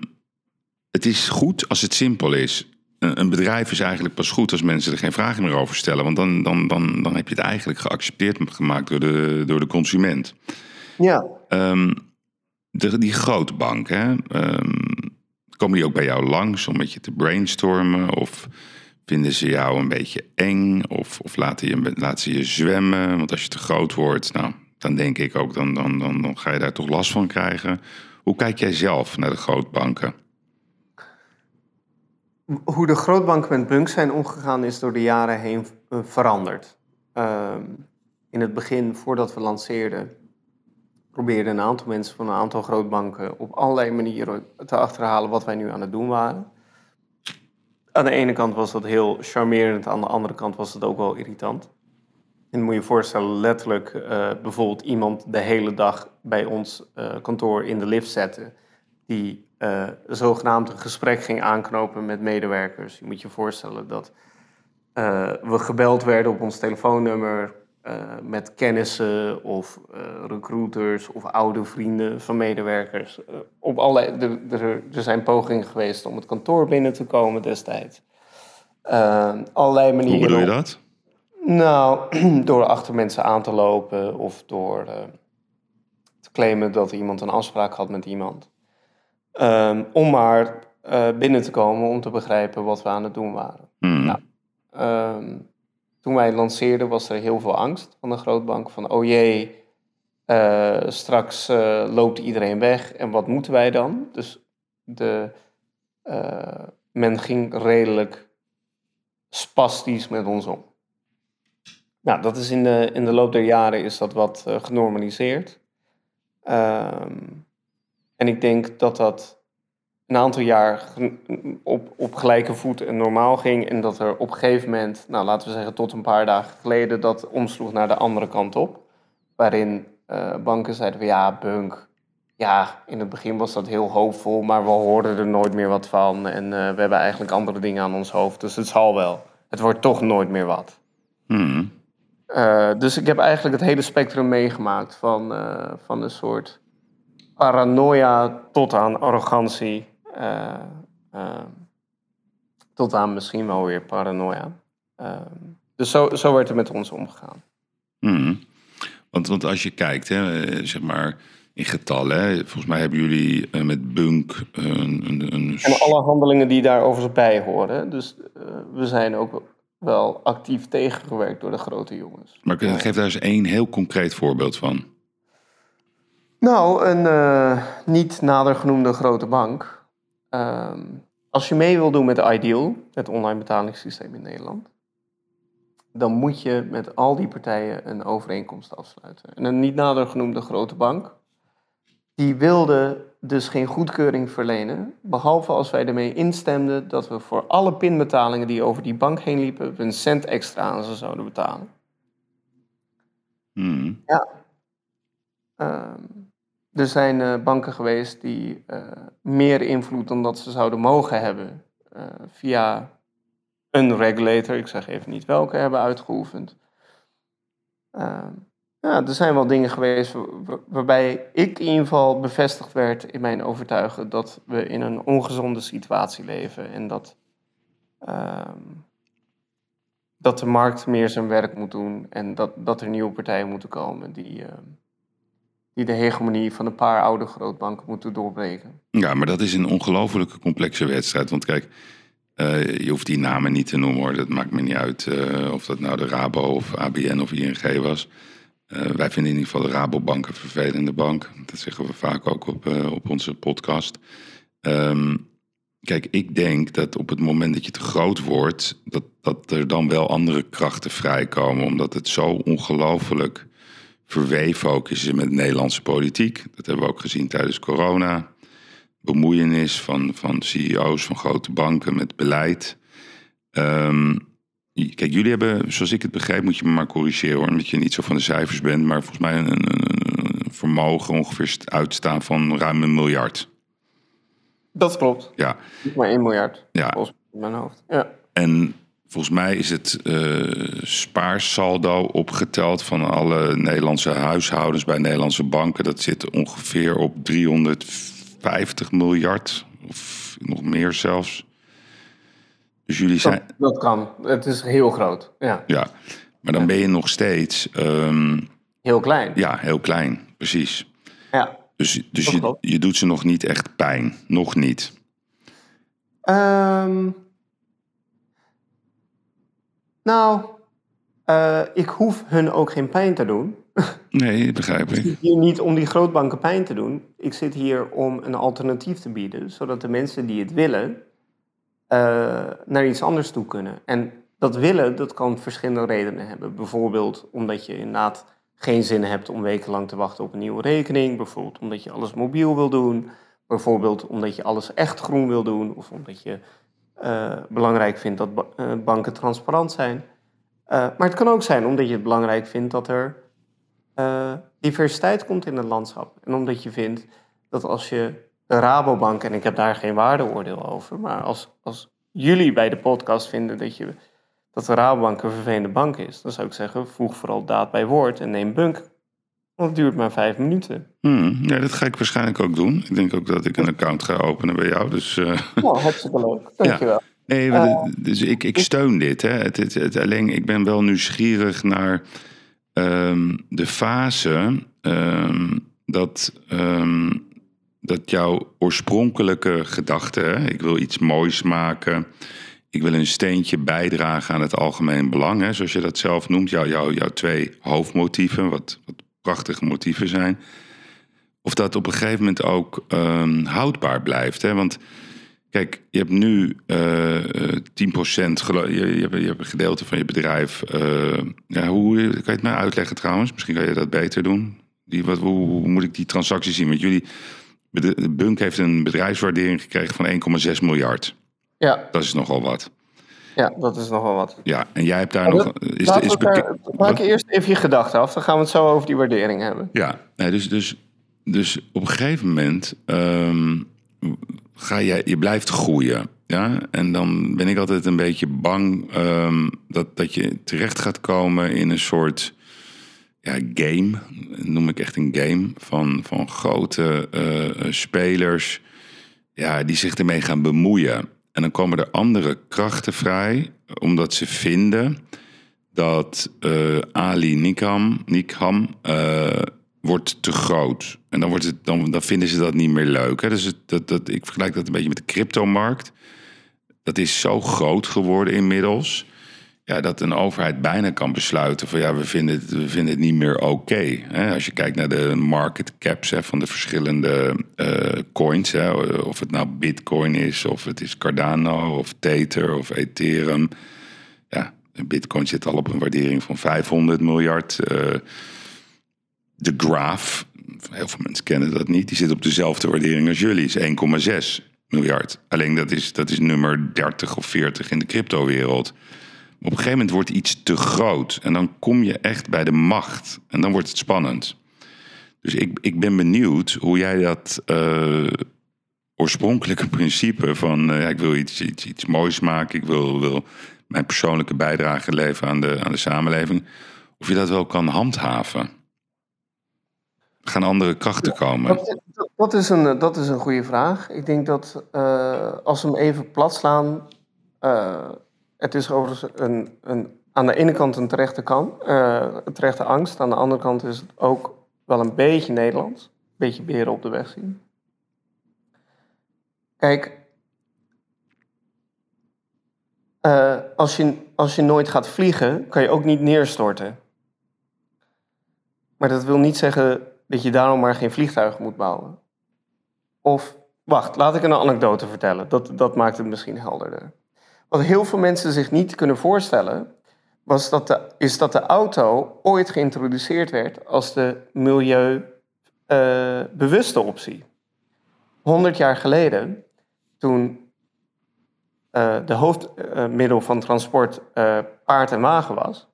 Speaker 1: het is goed als het simpel is. Een, een bedrijf is eigenlijk pas goed als mensen er geen vragen meer over stellen. Want dan, dan, dan, dan heb je het eigenlijk geaccepteerd gemaakt door de, door de consument.
Speaker 2: Ja.
Speaker 1: Ehm, de, die grote bank, hè, ehm, komen die ook bij jou langs om met je te brainstormen? Of vinden ze jou een beetje eng? Of, of laten, je, laten ze je zwemmen? Want als je te groot wordt, nou, dan denk ik ook, dan, dan, dan, dan ga je daar toch last van krijgen. Hoe kijk jij zelf naar de grootbanken?
Speaker 2: Hoe de grootbanken met Bunk zijn omgegaan is door de jaren heen eh, veranderd. Ehm, in het begin, voordat we lanceerden, probeerden een aantal mensen van een aantal grootbanken op allerlei manieren te achterhalen wat wij nu aan het doen waren. Aan de ene kant was dat heel charmerend, aan de andere kant was het ook wel irritant. En moet je voorstellen, letterlijk eh, bijvoorbeeld iemand de hele dag bij ons eh, kantoor in de lift zetten, die eh, zogenaamd een gesprek ging aanknopen met medewerkers. Je moet je voorstellen dat we gebeld werden op ons telefoonnummer eh, met kennissen of eh, recruiters of oude vrienden van medewerkers. Eh, op allerlei, er, er, zijn pogingen geweest om het kantoor binnen te komen destijds. Allerlei manieren.
Speaker 1: Hoe bedoel je dat?
Speaker 2: nou, door achter mensen aan te lopen of door te claimen dat iemand een afspraak had met iemand. Ehm, om maar binnen te komen om te begrijpen wat we aan het doen waren.
Speaker 1: Hmm.
Speaker 2: Nou. Ehm, toen wij lanceerden was er heel veel angst van de grootbank. Van oh jee, eh, straks eh, loopt iedereen weg en wat moeten wij dan? Dus de, eh, men ging redelijk spastisch met ons om. Nou, dat is in de, in de loop der jaren is dat wat genormaliseerd. Ehm, en ik denk dat dat een aantal jaar op, op gelijke voet en normaal ging. En dat er op een gegeven moment, nou laten we zeggen tot een paar dagen geleden, dat omsloeg naar de andere kant op. Waarin eh, banken zeiden ja, bunk. Ja, in het begin was dat heel hoopvol, maar we hoorden er nooit meer wat van. En eh, we hebben eigenlijk andere dingen aan ons hoofd, dus het zal wel. Het wordt toch nooit meer wat.
Speaker 1: Hmm.
Speaker 2: Eh, dus ik heb eigenlijk het hele spectrum meegemaakt. Van, van een soort paranoia tot aan arrogantie. Eh, eh, tot aan misschien wel weer paranoia. Eh, dus zo, zo werd er met ons omgegaan.
Speaker 1: Hmm. Want, want als je kijkt, hè, eh, zeg maar in getallen, hè, volgens mij hebben jullie eh, met Bunk een, een, een
Speaker 2: En alle handelingen die daar overigens bij horen. Dus we zijn ook wel actief tegengewerkt door de grote jongens.
Speaker 1: Maar geef daar eens één heel concreet voorbeeld van.
Speaker 2: Nou, een niet nader genoemde grote bank. Ehm, als je mee wil doen met Ideal, het online betalingssysteem in Nederland, dan moet je met al die partijen een overeenkomst afsluiten. En een niet nader genoemde grote bank, die wilde dus geen goedkeuring verlenen, behalve als wij ermee instemden dat we voor alle pinbetalingen die over die bank heen liepen, een cent extra aan ze zouden betalen.
Speaker 1: Hmm.
Speaker 2: Ehm, er zijn eh, banken geweest die eh, meer invloed dan dat ze zouden mogen hebben eh, via een regulator, ik zeg even niet welke, hebben uitgeoefend. Ehm, ja, er zijn wel dingen geweest wa- wa- waarbij ik in ieder geval bevestigd werd in mijn overtuigen dat we in een ongezonde situatie leven en dat, ehm, dat de markt meer zijn werk moet doen en dat, dat er nieuwe partijen moeten komen die, ehm, die de hegemonie van een paar oude grootbanken moeten doorbreken.
Speaker 1: Ja, maar dat is een ongelofelijke complexe wedstrijd. Want kijk, eh, je hoeft die namen niet te noemen hoor. Dat maakt me niet uit eh, of dat nou de Rabo of ABN of ING was. Eh, wij vinden in ieder geval de Rabobank een vervelende bank. Dat zeggen we vaak ook op, op onze podcast. Ehm, kijk, ik denk dat op het moment dat je te groot wordt, dat, dat er dan wel andere krachten vrijkomen. Omdat het zo ongelooflijk verweven ook is met de Nederlandse politiek. Dat hebben we ook gezien tijdens corona bemoeienis van, van CEO's van grote banken met beleid. Ehm, kijk, jullie hebben, zoals ik het begrijp, moet je me maar corrigeren hoor, omdat je niet zo van de cijfers bent, maar volgens mij een, een, vermogen ongeveer uitstaan van ruim een miljard.
Speaker 2: Dat klopt.
Speaker 1: Ja,
Speaker 2: Niet maar 1 miljard.
Speaker 1: ja.
Speaker 2: Volgens mijn hoofd. Ja.
Speaker 1: En volgens mij is het eh, spaarsaldo opgeteld van alle Nederlandse huishoudens bij Nederlandse banken. Dat zit ongeveer op 350 miljard of nog meer zelfs. Dus jullie zijn,
Speaker 2: Dat, dat kan. Het is heel groot. Ja.
Speaker 1: ja, maar dan ben je nog steeds, ehm,
Speaker 2: Heel klein.
Speaker 1: ja, heel klein, precies.
Speaker 2: Ja.
Speaker 1: Dus, dus je, je doet ze nog niet echt pijn, nog niet.
Speaker 2: Ehm, nou, eh, ik hoef hun ook geen pijn te doen.
Speaker 1: Nee, begrijp
Speaker 2: Ik
Speaker 1: ik.
Speaker 2: zit hier niet om die grootbanken pijn te doen. Ik zit hier om een alternatief te bieden, zodat de mensen die het willen eh, naar iets anders toe kunnen. En dat willen, dat kan verschillende redenen hebben. Bijvoorbeeld omdat je inderdaad geen zin hebt om wekenlang te wachten op een nieuwe rekening. Bijvoorbeeld omdat je alles mobiel wil doen. Bijvoorbeeld omdat je alles echt groen wil doen. Of omdat je eh, belangrijk vindt dat eh, banken transparant zijn. Eh, maar het kan ook zijn omdat je het belangrijk vindt dat er diversiteit komt in het landschap. En omdat je vindt dat als je de Rabobank, en ik heb daar geen waardeoordeel over, maar als, als jullie bij de podcast vinden dat, je, dat de Rabobank een vervelende bank is, dan zou ik zeggen, voeg vooral daad bij woord en neem bunk. Want het duurt maar vijf minuten.
Speaker 1: Hmm, ja, dat ga ik waarschijnlijk ook doen. Ik denk ook dat ik een account ga openen bij jou. Dus eh,
Speaker 2: Nou, hartstikke leuk. Dankjewel.
Speaker 1: Nee, maar dit- dus ik, ik steun dit. Hè. Het, het, het- alleen, ik ben wel nieuwsgierig naar ehm, de fase ehm, dat, ehm, dat jouw oorspronkelijke gedachte, hè, ik wil iets moois maken, ik wil een steentje bijdragen aan het algemeen belang, hè, zoals je dat zelf noemt, jou, jou, jouw twee hoofdmotieven, wat, wat prachtige motieven zijn. Of dat op een gegeven moment ook ehm, houdbaar blijft. Hè? Want Kijk, je hebt nu eh eh, 10% gelo- je, je, hebt, je hebt een gedeelte van je bedrijf. eh, ja, hoe kan je het mij uitleggen trouwens? Misschien kan je dat beter doen. Die, wat, hoe, hoe moet ik die transactie zien? Want jullie, de, de Bunk heeft een bedrijfswaardering gekregen van 1,6 miljard.
Speaker 2: Ja,
Speaker 1: Dat is nogal wat.
Speaker 2: Ja, dat is nogal wat.
Speaker 1: Ja, en jij hebt daar
Speaker 2: Maar
Speaker 1: nog.
Speaker 2: dat-
Speaker 1: Is,
Speaker 2: Laten
Speaker 1: is
Speaker 2: elkaar- maak eerst even je gedachten af, dan gaan we het zo over die waardering hebben.
Speaker 1: Ja, nee, dus, dus, dus op een gegeven moment ehm, ga jij, je blijft groeien. Ja? En dan ben ik altijd een beetje bang ehm, dat, dat je terecht gaat komen in een soort ja, game. Noem ik echt een game van, van grote eh, eh, spelers ja, die zich ermee gaan bemoeien. En dan komen er andere krachten vrij, omdat ze vinden dat eh, Ali Nikham, Nikham eh, wordt te groot. En dan, wordt het, dan, dan vinden ze dat niet meer leuk. Hè? Dus het, dat, dat, ik vergelijk dat een beetje met de cryptomarkt. Dat is zo groot geworden inmiddels. Ja, dat een overheid bijna kan besluiten van ja, we vinden het, we vinden het niet meer oké. Als je kijkt naar de market caps hè, van de verschillende eh, coins, hè, of het nou Bitcoin is, of het is Cardano, of Tether, of Ethereum. Ja, Bitcoin zit al op een waardering van 500 miljard. eh, de Graph, heel veel mensen kennen dat niet, die zit op dezelfde waardering als jullie, is 1,6 miljard. Alleen dat is, dat is nummer 30 of 40 in de cryptowereld. Op een gegeven moment wordt iets te groot en dan kom je echt bij de macht en dan wordt het spannend. Dus ik, ik ben benieuwd hoe jij dat eh, oorspronkelijke principe van eh, ja, ik wil iets, iets, iets moois maken, ik wil, wil mijn persoonlijke bijdrage leveren aan de, aan de samenleving, of je dat wel kan handhaven. Gaan andere krachten komen.
Speaker 2: Dat is een, dat is een goede vraag. Ik denk dat eh, als we hem even plat slaan. Het is overigens een, een, aan de ene kant een terechte, kan, eh, terechte angst. Aan de andere kant is het ook wel een beetje Nederlands. Een beetje beren op de weg zien. Kijk. eh, als, je, als je nooit gaat vliegen, kan je ook niet neerstorten. Maar dat wil niet zeggen dat je daarom maar geen vliegtuig moet bouwen. Of, wacht, laat ik een anekdote vertellen. Dat, dat maakt het misschien helderder. Wat heel veel mensen zich niet kunnen voorstellen, was dat de, is dat de auto ooit geïntroduceerd werd als de milieubewuste optie. 100 jaar geleden, toen eh, de hoofdmiddel van transport eh, paard en wagen was,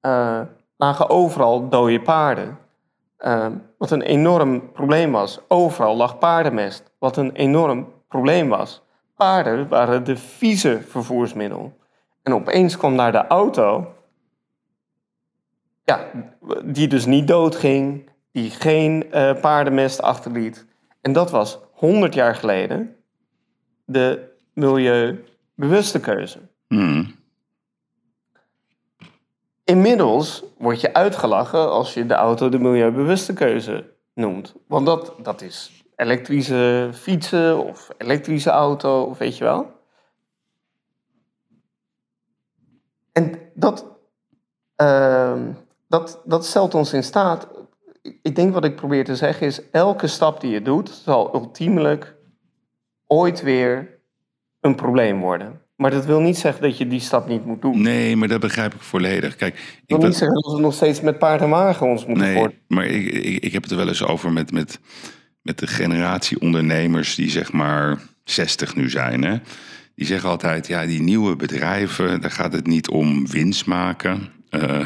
Speaker 2: eh, lagen overal dode paarden eh, wat een enorm probleem was. Overal lag paardenmest, wat een enorm probleem was. Paarden waren de vieze vervoersmiddel. En opeens kwam daar de auto, ja, die dus niet doodging, die geen eh, paardenmest achterliet. En dat was 100 jaar geleden de milieubewuste keuze.
Speaker 1: Hmm.
Speaker 2: Inmiddels word je uitgelachen als je de auto de milieubewuste keuze noemt. Want dat, dat is elektrische fietsen of elektrische auto, of weet je wel. En dat, ehm, dat, dat stelt ons in staat. Ik denk wat ik probeer te zeggen is: elke stap die je doet, zal ultiemelijk ooit weer een probleem worden. Maar dat wil niet zeggen dat je die stap niet moet doen.
Speaker 1: Nee, maar dat begrijp ik volledig. Kijk, ik
Speaker 2: wil niet zeggen dat we nog steeds met paard en wagen ons moeten
Speaker 1: Nee, maar ik, ik, ik heb het er wel eens over met, met, met de generatie ondernemers die zeg maar 60 nu zijn. Hè? Die zeggen altijd, ja, die nieuwe bedrijven, daar gaat het niet om winst maken. Eh,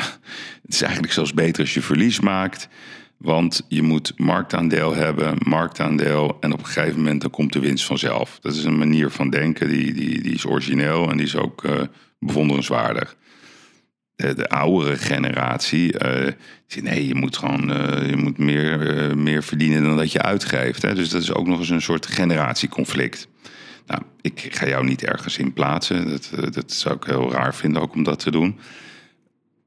Speaker 1: het is eigenlijk zelfs beter als je verlies maakt. Want je moet marktaandeel hebben, marktaandeel en op een gegeven moment dan komt de winst vanzelf. Dat is een manier van denken, die, die, die is origineel en die is ook eh, bewonderenswaardig de, de oudere generatie. zegt, nee, je moet gewoon eh, je moet meer, eh, meer verdienen dan dat je uitgeeft. Hè? Dus dat is ook nog eens een soort generatieconflict. Nou, ik ga jou niet ergens in plaatsen. Dat, dat zou ik heel raar vinden ook om dat te doen.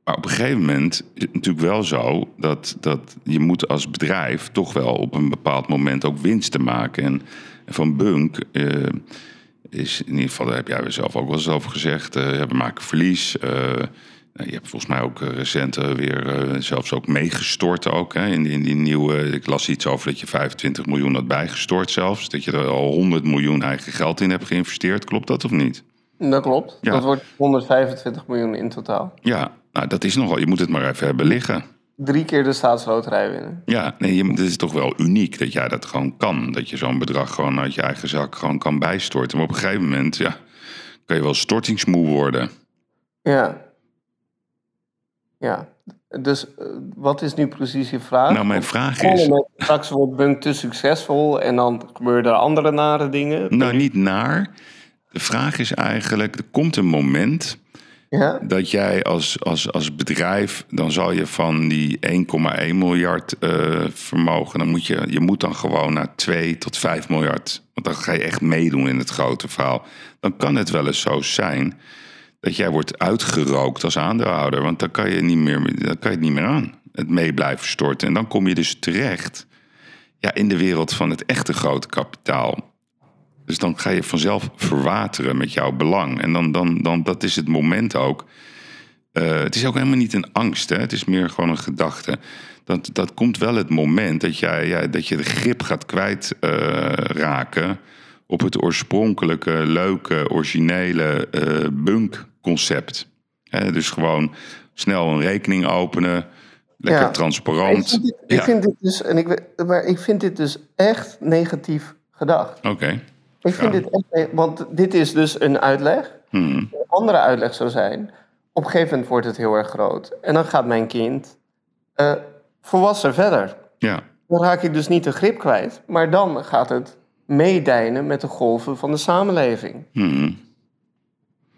Speaker 1: Maar op een gegeven moment is het natuurlijk wel zo dat, dat je moet als bedrijf toch wel op een bepaald moment ook winsten maken. En, van Bunk is in ieder geval, daar heb jij zelf ook wel eens over gezegd, we maken verlies. Nou, je hebt volgens mij ook eh, recent eh, weer eh, zelfs ook meegestort ook. Hè, in, die, in die nieuwe, ik las iets over dat je 25 miljoen had bijgestort zelfs. Dat je er al 100 miljoen eigen geld in hebt geïnvesteerd. Klopt dat of niet?
Speaker 2: Dat klopt.
Speaker 1: Ja.
Speaker 2: Dat wordt 125 miljoen in totaal.
Speaker 1: Ja, nou dat is nogal, je moet het maar even hebben liggen.
Speaker 2: Drie keer de staatsloterij winnen.
Speaker 1: Ja, nee, het is toch wel uniek dat jij dat gewoon kan. Dat je zo'n bedrag gewoon uit je eigen zak gewoon kan bijstorten. Maar op een gegeven moment, ja, kan je wel stortingsmoe worden.
Speaker 2: Ja. Ja. Dus eh, wat is nu precies je vraag?
Speaker 1: Nou, mijn vraag is,
Speaker 2: straks wordt Bunk te succesvol en dan gebeuren er andere nare dingen.
Speaker 1: nou niet naar. De vraag is eigenlijk, er komt een moment
Speaker 2: Ja?
Speaker 1: dat jij als, als, als bedrijf, dan zal je van die 1,1 miljard eh, vermogen, dan moet je, je moet dan gewoon naar 2 tot 5 miljard. Want dan ga je echt meedoen in het grote verhaal. Dan kan het wel eens zo zijn dat jij wordt uitgerookt als aandeelhouder. Want dan kan je, niet meer, dan kan je het niet meer aan. Het mee blijven storten. En dan kom je dus terecht ja, in de wereld van het echte grote kapitaal. Dus dan ga je vanzelf verwateren met jouw belang. En dan, dan, dan dat is het moment ook. Eh, het is ook helemaal niet een angst, hè? het is meer gewoon een gedachte. Dat, dat komt wel het moment dat, jij, ja, dat je de grip gaat kwijtraken op het oorspronkelijke, leuke, originele eh bunk-concept. Hè, dus gewoon snel een rekening openen, lekker
Speaker 2: Ja. Ik
Speaker 1: transparant.
Speaker 2: vind, dit, ik
Speaker 1: Ja.
Speaker 2: vind dit dus, en ik, maar ik vind dit dus echt negatief gedacht.
Speaker 1: Oké.
Speaker 2: Ik vind
Speaker 1: Ja.
Speaker 2: dit echt, want dit is dus een uitleg.
Speaker 1: Hmm.
Speaker 2: Een andere uitleg zou zijn, op een gegeven moment wordt het heel erg groot. En dan gaat mijn kind eh, volwassen verder.
Speaker 1: Ja.
Speaker 2: Dan raak ik dus niet de grip kwijt, maar dan gaat het meedijnen met de golven van de samenleving.
Speaker 1: Hmm.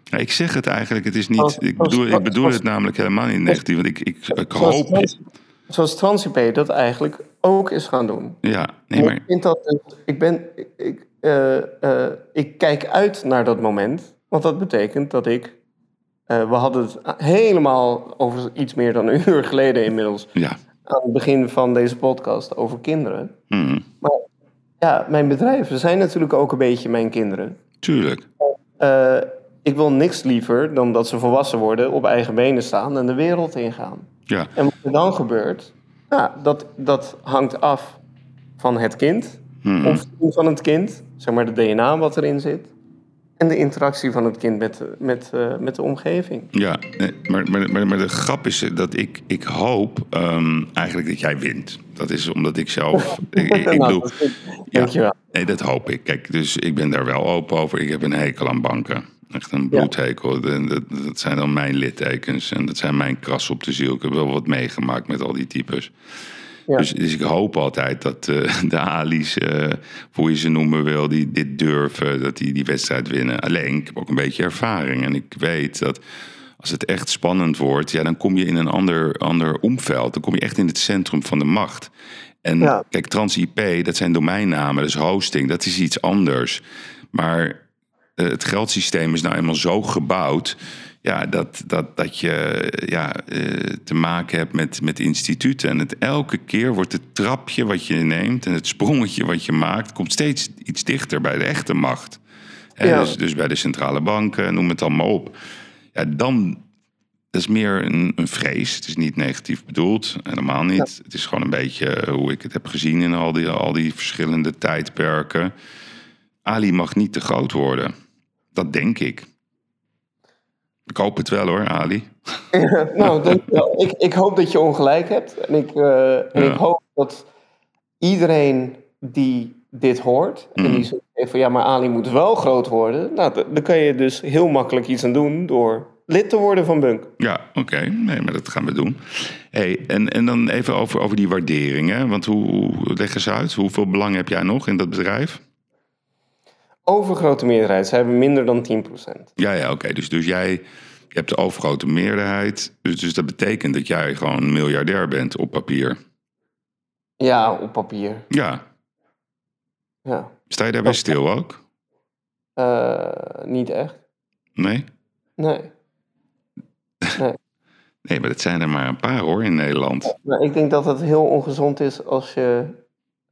Speaker 1: Ja, ik zeg het eigenlijk, het is niet.
Speaker 2: Als-
Speaker 1: Ik
Speaker 2: als-
Speaker 1: bedoel, ik bedoel
Speaker 2: als-
Speaker 1: het namelijk helemaal niet negatief. Want ik, ik, ik hoop.
Speaker 2: Trans- zoals TransIP dat eigenlijk ook is gaan doen.
Speaker 1: Ja, nee,
Speaker 2: Maar ik, vind dat ik, ben, ik, eh, eh, ik kijk uit naar dat moment, want dat betekent dat ik. eh, we hadden het helemaal over iets meer dan een uur geleden inmiddels.
Speaker 1: Ja.
Speaker 2: Aan het begin van deze podcast over kinderen.
Speaker 1: Hmm.
Speaker 2: Maar ja, mijn bedrijven zijn natuurlijk ook een beetje mijn kinderen.
Speaker 1: Tuurlijk.
Speaker 2: Eh, ik wil niks liever dan dat ze volwassen worden, op eigen benen staan en de wereld ingaan.
Speaker 1: Ja.
Speaker 2: En wat er dan gebeurt, ja, dat, dat hangt af van het kind.
Speaker 1: Hmm.
Speaker 2: Of van het kind, zeg maar de DNA wat erin zit. En de interactie van het kind met, met, eh, met de omgeving.
Speaker 1: Ja, maar, maar, maar, maar de grap is dat ik, ik hoop ehm, eigenlijk dat jij wint. Dat is omdat ik zelf. ik, ik, ik
Speaker 2: Nou, goed.
Speaker 1: ja,
Speaker 2: Dankjewel.
Speaker 1: nee, dat hoop ik. Kijk, dus ik ben daar wel open over. Ik heb een hekel aan banken. Echt een bloedhekel. En Dat, dat zijn dan mijn littekens. En dat zijn mijn kras op de ziel. Ik heb wel wat meegemaakt met al die types.
Speaker 2: Ja.
Speaker 1: Dus, dus ik hoop altijd dat eh, de Ali's, of hoe je ze noemen wil, die dit durven, dat die die wedstrijd winnen. Alleen, ik heb ook een beetje ervaring. En ik weet dat als het echt spannend wordt, ja, dan kom je in een ander, ander omveld. Dan kom je echt in het centrum van de macht. En
Speaker 2: Ja.
Speaker 1: kijk, TransIP, dat zijn domeinnamen, dat is hosting, dat is iets anders. Maar het geldsysteem is nou eenmaal zo gebouwd. Ja, dat, dat, dat je ja, eh, te maken hebt met, met instituten. En het, elke keer wordt het trapje wat je neemt en het sprongetje wat je maakt, komt steeds iets dichter bij de echte macht. Hè,
Speaker 2: Ja.
Speaker 1: dus, dus bij de centrale banken, noem het allemaal op. Ja, dan dat is meer een, een vrees. Het is niet negatief bedoeld, helemaal niet. Het is gewoon een beetje hoe ik het heb gezien in al die, al die verschillende tijdperken. Ali mag niet te groot worden. Dat denk ik. Ik hoop het wel hoor, Ali.
Speaker 2: nou, dankjewel. Ik, ik hoop dat je ongelijk hebt. En ik, eh, en
Speaker 1: Ja.
Speaker 2: ik hoop dat iedereen die dit hoort... en die zegt van ja, maar Ali moet wel groot worden... Nou, dan kan je dus heel makkelijk iets aan doen door lid te worden van Bunk.
Speaker 1: Ja, oké. Nee, maar dat gaan we doen. Hey, en, en dan even over, over die waarderingen. Want hoe, hoe leg eens uit? Hoeveel belang heb jij nog in dat bedrijf?
Speaker 2: Overgrote meerderheid. Ze hebben minder dan 10%.
Speaker 1: Ja, ja, oké. Dus, dus jij hebt de overgrote meerderheid. Dus, dus dat betekent dat jij gewoon miljardair bent op papier.
Speaker 2: Ja, op papier.
Speaker 1: Ja.
Speaker 2: Ja.
Speaker 1: Sta je daarbij stil ook?
Speaker 2: Eh, niet echt.
Speaker 1: Nee?
Speaker 2: Nee.
Speaker 1: Nee, maar dat zijn er maar een paar hoor in Nederland.
Speaker 2: Maar ik denk dat het heel ongezond is als je.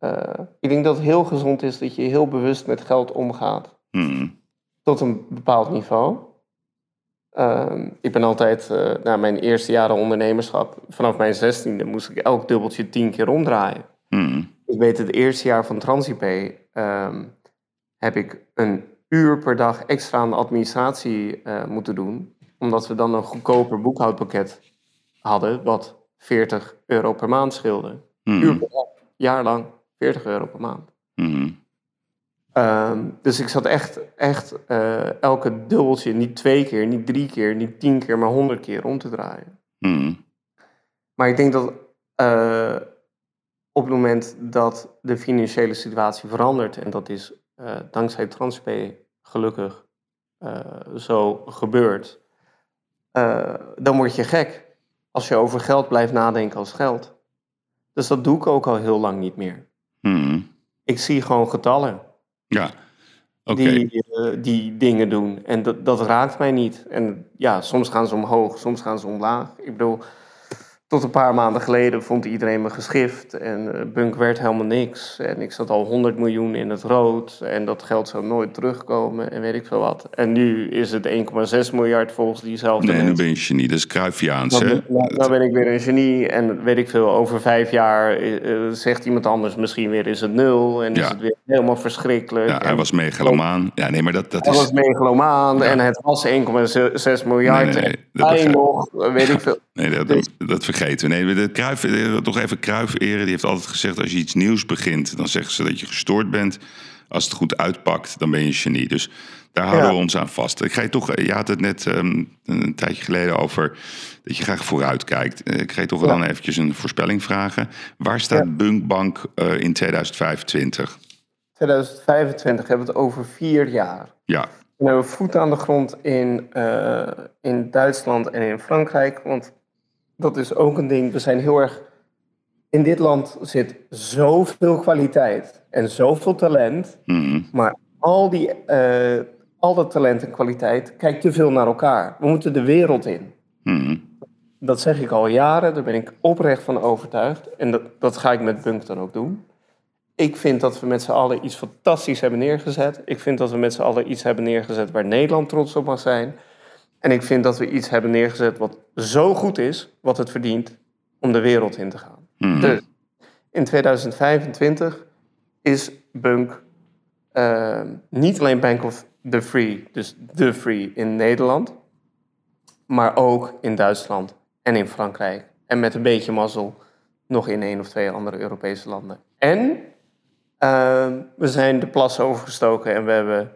Speaker 2: Eh, ik denk dat het heel gezond is dat je heel bewust met geld omgaat.
Speaker 1: Hmm.
Speaker 2: Tot een bepaald niveau. Ehm, ik ben altijd, eh, na mijn eerste jaren ondernemerschap, vanaf mijn zestiende moest ik elk dubbeltje tien keer omdraaien.
Speaker 1: Hmm.
Speaker 2: Ik weet het eerste jaar van TransIP ehm, heb ik een uur per dag extra aan de administratie eh, moeten doen. Omdat we dan een goedkoper boekhoudpakket hadden, wat 40 euro per maand scheelde.
Speaker 1: Hmm.
Speaker 2: Uur per dag, jaar lang, 40 euro per maand.
Speaker 1: Hmm.
Speaker 2: Ehm, dus ik zat echt, echt eh, elke dubbeltje, niet twee keer, niet drie keer, niet tien keer, maar honderd keer om te draaien.
Speaker 1: Hmm.
Speaker 2: Maar ik denk dat eh, op het moment dat de financiële situatie verandert, en dat is eh, dankzij TransP gelukkig zo gebeurd, dan word je gek als je over geld blijft nadenken als geld. Dus dat doe ik ook al heel lang niet meer.
Speaker 1: Hmm.
Speaker 2: Ik zie gewoon getallen
Speaker 1: Ja,
Speaker 2: die, eh, die dingen doen. En dat, dat raakt mij niet. En ja, soms gaan ze omhoog, soms gaan ze omlaag. Ik bedoel, tot een paar maanden geleden vond iedereen me geschift. En eh, Bunk werd helemaal niks. En ik zat al 100 miljoen in het rood. En dat geld zou nooit terugkomen. En weet ik veel wat. En nu is het 1,6 miljard volgens diezelfde
Speaker 1: Nee, nu ben je genie. Dat is Cruyffiaans, hè?
Speaker 2: ben- dan ben ik weer een genie en weet ik veel, over vijf jaar eh, eh, zegt iemand anders misschien weer is het nul en is het weer helemaal verschrikkelijk.
Speaker 1: Ja, hij was megalomaan. Ja, nee, maar dat, dat
Speaker 2: hij
Speaker 1: is...
Speaker 2: was megalomaan en het was 1,6 miljard.
Speaker 1: Nee, nee, nee,
Speaker 2: en hij nog, weet ik veel.
Speaker 1: Nee, dat, dat, dat vergeten we. Nee, de Cruijff, eh, toch even Kruif eren. Die heeft altijd gezegd, als je iets nieuws begint... dan zeggen ze dat je gestoord bent. Als het goed uitpakt, dan ben je een genie. Dus daar houden
Speaker 2: Ja.
Speaker 1: we ons aan vast. Ik ga je toch... Je had het net ehm, een tijdje geleden over... dat je graag vooruit kijkt. Eh, Ik ga je toch
Speaker 2: Ja.
Speaker 1: dan eventjes een voorspelling vragen. Waar staat
Speaker 2: Ja.
Speaker 1: Bunkbank eh, in 2025?
Speaker 2: 2025 hebben we het over vier jaar.
Speaker 1: Ja,
Speaker 2: We hebben voet aan de grond in, eh, in Duitsland en in Frankrijk. Want dat is ook een ding. We zijn heel erg. In dit land zit zoveel kwaliteit en zoveel talent.
Speaker 1: Mhm.
Speaker 2: Maar al, die, eh, al dat talent en kwaliteit kijkt te veel naar elkaar. We moeten de wereld in.
Speaker 1: Mhm.
Speaker 2: Dat zeg ik al jaren, daar ben ik oprecht van overtuigd. En dat, dat ga ik met Bunk dan ook doen. Ik vind dat we met z'n allen iets fantastisch hebben neergezet. Ik vind dat we met z'n allen iets hebben neergezet waar Nederland trots op mag zijn. En ik vind dat we iets hebben neergezet wat zo goed is, wat het verdient om de wereld in te gaan.
Speaker 1: Mhm.
Speaker 2: Dus in 2025 is Bunk eh, niet alleen Bank of the Free, dus de Free in Nederland, maar ook in Duitsland en in Frankrijk. En met een beetje mazzel nog in één of twee andere Europese landen. En eh, we zijn de plas overgestoken en we hebben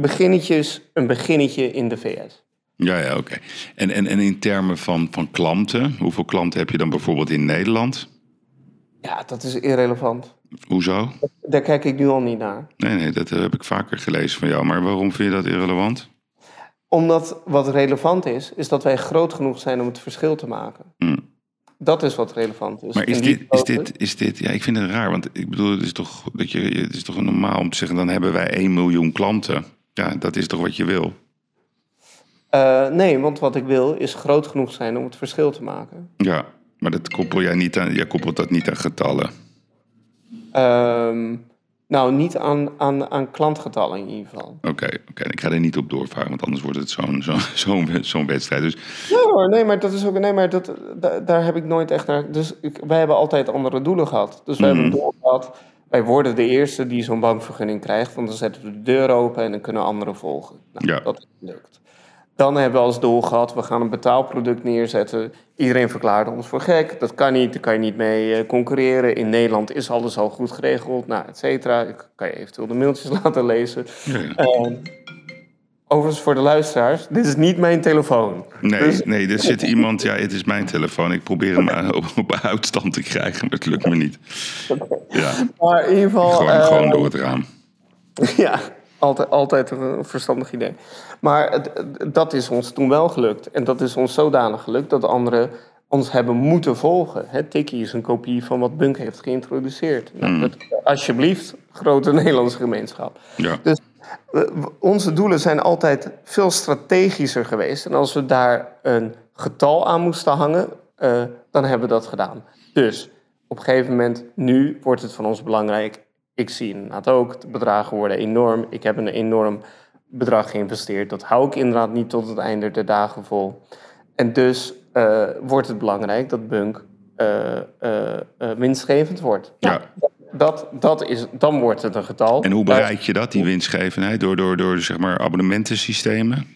Speaker 2: beginnetjes, een beginnetje in de VS.
Speaker 1: Ja, ja, oké. En, en, en in termen van, van klanten, hoeveel klanten heb je dan bijvoorbeeld in Nederland?
Speaker 2: Ja, dat is irrelevant.
Speaker 1: Hoezo?
Speaker 2: Daar kijk ik nu al niet naar.
Speaker 1: Nee, nee, dat heb ik vaker gelezen van jou. Maar waarom vind je dat irrelevant?
Speaker 2: Omdat wat relevant is, is dat wij groot genoeg zijn om het verschil te maken.
Speaker 1: Hm.
Speaker 2: Dat is wat relevant is.
Speaker 1: Maar is dit, is dit, is dit, ja, ik vind het raar, want ik bedoel, het is toch, dat je, het is toch normaal om te zeggen, dan hebben wij 1 miljoen klanten. Ja, dat is toch wat je wil?
Speaker 2: Eh, nee, want wat ik wil is groot genoeg zijn om het verschil te maken.
Speaker 1: Ja, maar dat koppel jij niet aan, jij koppelt dat niet aan getallen.
Speaker 2: Ehm, nou, niet aan, aan, aan klantgetallen in ieder geval.
Speaker 1: Oké, oké, ik ga er niet op doorvaren, want anders wordt het zo'n zo'n zo'n wedstrijd. Dus
Speaker 2: Ja hoor, nee, maar dat is ook. Nee, maar dat, da- daar heb ik nooit echt naar. Dus ik, wij hebben altijd andere doelen gehad. Dus wij hebben een doel gehad. Wij worden de eerste die zo'n bankvergunning krijgt. Want dan zetten we de deur open en dan kunnen anderen volgen. Nou,
Speaker 1: Ja.
Speaker 2: Dat is gelukt. Dan hebben we als doel gehad, we gaan een betaalproduct neerzetten. Iedereen verklaarde ons voor gek. Dat kan niet, daar kan je niet mee eh, concurreren. In Nederland is alles al goed geregeld, nou, et cetera. Ik kan je eventueel de mailtjes laten lezen.
Speaker 1: ja, ja.
Speaker 2: Ehm, overigens, voor de luisteraars, dit is niet mijn telefoon.
Speaker 1: Nee,
Speaker 2: Dus-
Speaker 1: nee, er zit iemand, ja, het is mijn telefoon. Ik probeer hem eh, op, op uitstand te krijgen, maar het lukt me niet. Ja,
Speaker 2: Maar in ieder geval...
Speaker 1: gewoon,
Speaker 2: eh,
Speaker 1: gewoon door het raam.
Speaker 2: Ja, altijd, altijd een verstandig idee. Maar het- dat is ons toen wel gelukt. En dat is ons zodanig gelukt dat anderen ons hebben moeten volgen. Het Tikkie is een kopie van wat Bunk heeft geïntroduceerd. Nou, dat, alsjeblieft, grote Nederlandse gemeenschap.
Speaker 1: Ja,
Speaker 2: Dus onze doelen zijn altijd veel strategischer geweest. En als we daar een getal aan moesten hangen, eh, dan hebben we dat gedaan. Dus op een gegeven moment, nu wordt het van ons belangrijk. Ik zie inderdaad ook, de bedragen worden enorm. Ik heb een enorm bedrag geïnvesteerd. Dat hou ik inderdaad niet tot het einde der dagen vol. En dus eh, wordt het belangrijk dat Bunk eh, winstgevend wordt.
Speaker 1: ja.
Speaker 2: Dat, dat is, dan wordt het een getal.
Speaker 1: En hoe bereik je dat, die winstgevendheid? Door, door, door zeg maar abonnementensystemen?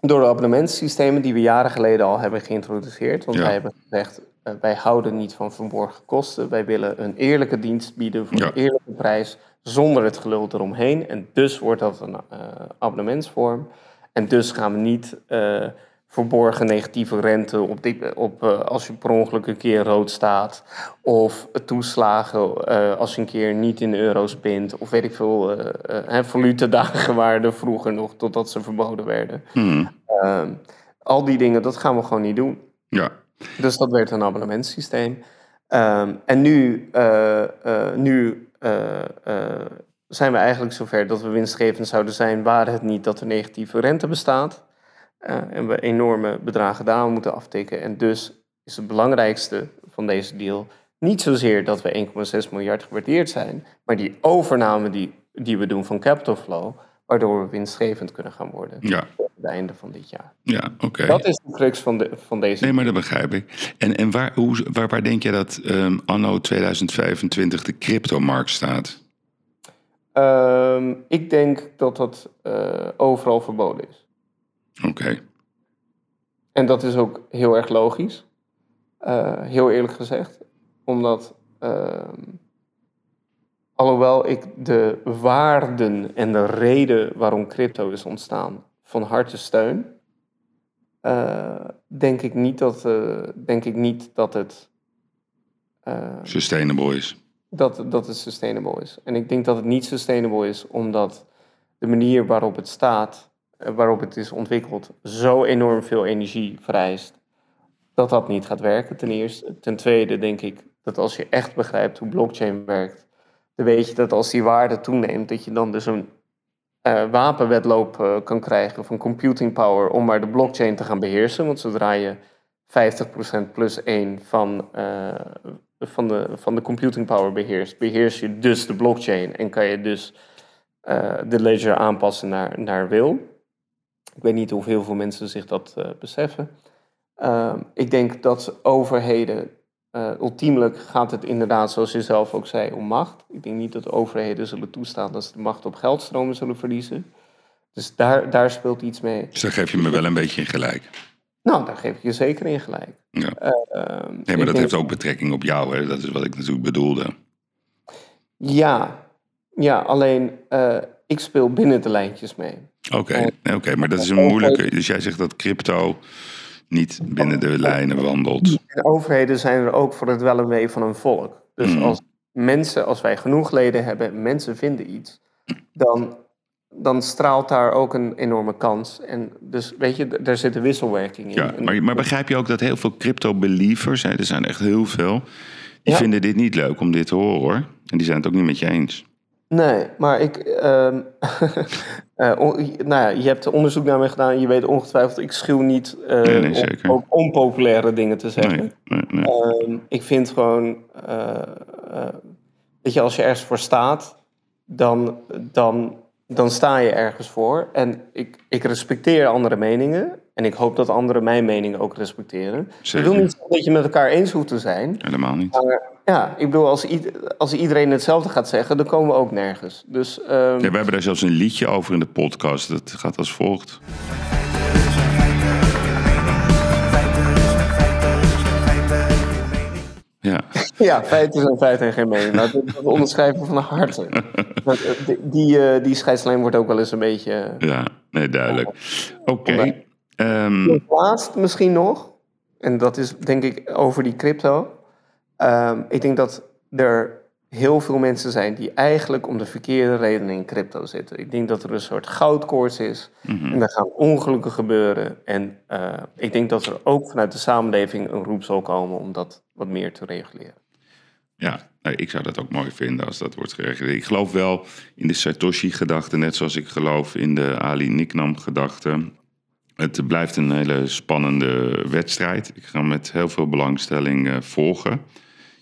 Speaker 2: Door de abonnementssystemen die we jaren geleden al hebben geïntroduceerd. Want
Speaker 1: Ja.
Speaker 2: wij hebben gezegd, eh, wij houden niet van verborgen kosten. Wij willen een eerlijke dienst bieden voor
Speaker 1: Ja.
Speaker 2: een eerlijke prijs, zonder het gelul eromheen. En dus wordt dat een eh, abonnementsvorm. En dus gaan we niet eh, verborgen negatieve rente op, die, op eh, als je per ongeluk een keer rood staat. Of toeslagen eh, als je een keer niet in euro's bent. Of weet ik veel, eh, hè, valutedagen waren er vroeger nog, totdat ze verboden werden.
Speaker 1: Hmm.
Speaker 2: Ehm, al die dingen, dat gaan we gewoon niet doen.
Speaker 1: Ja,
Speaker 2: Dus dat werd een abonnementssysteem. Ehm, en nu, eh, nu zijn we eigenlijk zover dat we winstgevend zouden zijn, waar het niet dat er negatieve rente bestaat. Eh, en we enorme bedragen daar moeten aftikken. En dus is het belangrijkste van deze deal niet zozeer dat we 1,6 miljard gewaardeerd zijn, maar die overname die, die we doen van Capital Flow, waardoor we winstgevend kunnen gaan worden
Speaker 1: ja,
Speaker 2: op het einde van dit jaar.
Speaker 1: ja, oké.
Speaker 2: Dat is de crux van, de, van deze
Speaker 1: Nee, maar dat begrijp ik. En, en waar, hoe, waar, waar denk je dat ehm, anno 2025 de cryptomarkt staat?
Speaker 2: Ehm, ik denk dat dat eh, overal verboden is.
Speaker 1: Oké,
Speaker 2: En dat is ook heel erg logisch. Eh, heel eerlijk gezegd. Omdat, ehm, alhoewel ik de waarden en de reden waarom crypto is ontstaan van harte steun, eh, denk, ik niet dat, eh, denk ik niet dat het eh,
Speaker 1: sustainable is.
Speaker 2: dat, dat het sustainable is. En ik denk dat het niet sustainable is omdat de manier waarop het staat, waarop het is ontwikkeld, zo enorm veel energie vereist, dat dat niet gaat werken, ten eerste. Ten tweede denk ik dat als je echt begrijpt hoe blockchain werkt, dan weet je dat als die waarde toeneemt, dat je dan dus een eh, wapenwedloop eh, kan krijgen van computing power om maar de blockchain te gaan beheersen. Want zodra je 50% plus 1 van, eh, van, de, van de computing power beheerst, beheers je dus de blockchain en kan je dus eh, de ledger aanpassen naar, naar wil. Ik weet niet of heel veel mensen zich dat eh, beseffen. Ehm, ik denk dat overheden, eh ultiemelijk gaat het inderdaad, zoals je zelf ook zei, om macht. Ik denk niet dat overheden zullen toestaan dat ze de macht op geldstromen zullen verliezen. Dus daar, daar speelt iets mee.
Speaker 1: Dus daar geef je me wel een beetje in gelijk.
Speaker 2: Nou, daar geef ik je zeker in gelijk.
Speaker 1: Ja.
Speaker 2: Ehm,
Speaker 1: Nee, maar dat heeft ook betrekking op jou. Hè? Dat is wat ik natuurlijk bedoelde.
Speaker 2: Ja, ja alleen eh, ik speel binnen de lijntjes mee.
Speaker 1: Oké, oké, maar dat is een moeilijke. Dus jij zegt dat crypto niet binnen de lijnen wandelt.
Speaker 2: En overheden zijn er ook voor het wel en wee van een volk. Dus
Speaker 1: Mhm.
Speaker 2: als mensen, als wij genoeg leden hebben, mensen vinden iets, dan, dan straalt daar ook een enorme kans. En dus weet je, daar zit een wisselwerking in.
Speaker 1: Ja, maar, maar begrijp je ook dat heel veel crypto-believers, hè, er zijn echt heel veel, die
Speaker 2: Ja.
Speaker 1: vinden dit niet leuk om dit te horen hoor. En die zijn het ook niet met je eens.
Speaker 2: Nee, maar ik. on- nou ja, je hebt onderzoek naar mij gedaan. Je weet ongetwijfeld, ik schuw niet eh,
Speaker 1: Nee, nee,
Speaker 2: om
Speaker 1: zeker.
Speaker 2: onpopulaire dingen te zeggen.
Speaker 1: Nee.
Speaker 2: Ehm, ik vind gewoon, eh, eh, weet je, als je ergens voor staat, dan, dan, dan sta je ergens voor. En ik, ik respecteer andere meningen. En ik hoop dat anderen mijn mening ook respecteren.
Speaker 1: Zeker.
Speaker 2: Ik wil niet dat je met elkaar eens hoeft te zijn.
Speaker 1: Helemaal niet.
Speaker 2: Maar ja, ik bedoel, als, als iedereen hetzelfde gaat zeggen, dan komen we ook nergens. Dus ehm,
Speaker 1: Ja, we hebben daar zelfs een liedje over in de podcast. Dat gaat als volgt. Ja,
Speaker 2: ja, feiten zijn feiten en geen mening. Nou, dat, onderschrijven van harte. Want, eh, die, die, eh, die scheidslijn wordt ook wel eens een beetje...
Speaker 1: ja, nee, duidelijk. Oké. Ehm,
Speaker 2: Laatst misschien nog, en dat is denk ik over die crypto. Ehm, ik denk dat er heel veel mensen zijn die eigenlijk om de verkeerde redenen in crypto zitten. Ik denk dat er een soort goudkoorts is en er gaan ongelukken gebeuren. En eh, ik denk dat er ook vanuit de samenleving een roep zal komen om dat wat meer te reguleren.
Speaker 1: Ja, ik zou dat ook mooi vinden als dat wordt geregeld. Ik geloof wel in de Satoshi-gedachte, net zoals ik geloof in de Ali Niknam-gedachte. Het blijft een hele spannende wedstrijd. Ik ga hem met heel veel belangstelling eh, volgen.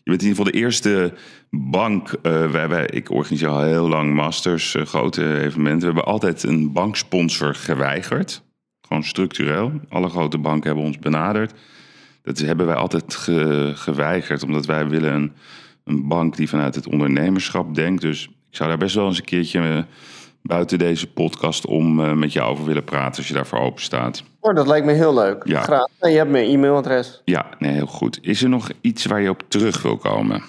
Speaker 1: Je bent in ieder geval de eerste bank. eh wij, ik organiseer al heel lang masters, eh, grote evenementen. We hebben altijd een banksponsor geweigerd. Gewoon structureel. Alle grote banken hebben ons benaderd. Dat hebben wij altijd ge- geweigerd, omdat wij willen een, een bank die vanuit het ondernemerschap denkt. Dus ik zou daar best wel eens een keertje buiten deze podcast om eh, met jou over willen praten, als je daarvoor open staat.
Speaker 2: Oh, dat lijkt me heel leuk.
Speaker 1: Ja.
Speaker 2: Graag. En je hebt mijn e-mailadres.
Speaker 1: Ja, nee, heel goed. Is er nog iets waar je op terug wil komen?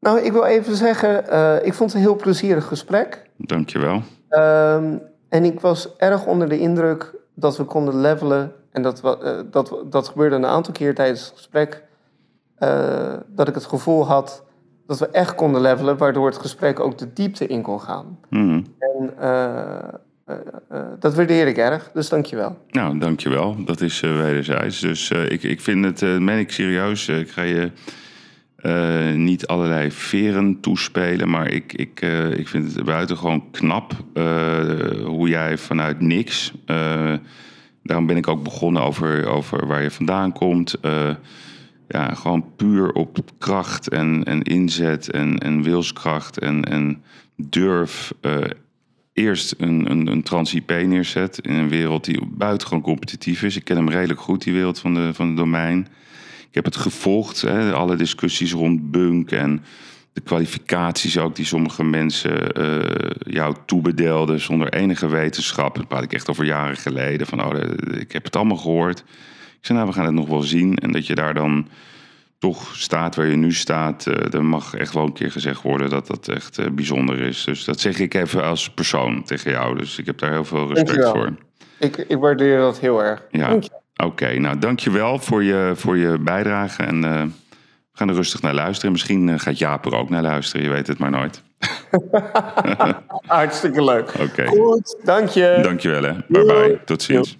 Speaker 2: Nou, ik wil even zeggen, eh, ik vond het een heel plezierig gesprek.
Speaker 1: Dankjewel.
Speaker 2: Ehm, en ik was erg onder de indruk dat we konden levelen. En dat, we, eh, dat, dat gebeurde een aantal keer tijdens het gesprek. dat ik het gevoel had dat we echt konden levelen, waardoor het gesprek ook de diepte in kon gaan.
Speaker 1: Mhm.
Speaker 2: En eh, eh, eh, dat waardeer ik erg, dus dankjewel.
Speaker 1: Nou, dankjewel. Dat is eh, wederzijds. Dus ik, ik vind het, uh, meen ik serieus, ik ga je niet allerlei veren toespelen, maar ik, ik, ik vind het buitengewoon knap hoe jij vanuit niks, daarom ben ik ook begonnen over, over waar je vandaan komt, ja, gewoon puur op kracht en, en inzet en, en wilskracht en, en durf eh, eerst een, een, een trans-IP neerzet in een wereld die buitengewoon competitief is. Ik ken hem redelijk goed, die wereld van, de, van het domein. Ik heb het gevolgd, hè, alle discussies rond Bunk en de kwalificaties ook die sommige mensen eh, jou toebedelden zonder enige wetenschap. Dat praat ik echt over jaren geleden. Van, oh, de- ik heb het allemaal gehoord. Zei, nou, we gaan het nog wel zien. En dat je daar dan toch staat waar je nu staat, eh er mag echt wel een keer gezegd worden dat dat echt eh, bijzonder is. Dus dat zeg ik even als persoon tegen jou. Dus ik heb daar heel veel respect voor.
Speaker 2: Ik, ik waardeer dat heel erg.
Speaker 1: Ja,
Speaker 2: Dank
Speaker 1: oké.
Speaker 2: je.
Speaker 1: nou, dankjewel voor je, voor je bijdrage. En eh, we gaan er rustig naar luisteren. Misschien gaat Jaap er ook naar luisteren, je weet het maar nooit.
Speaker 2: Hartstikke leuk.
Speaker 1: Oké.
Speaker 2: Goed, dank je.
Speaker 1: Dankjewel hè. Bye bye. Tot ziens.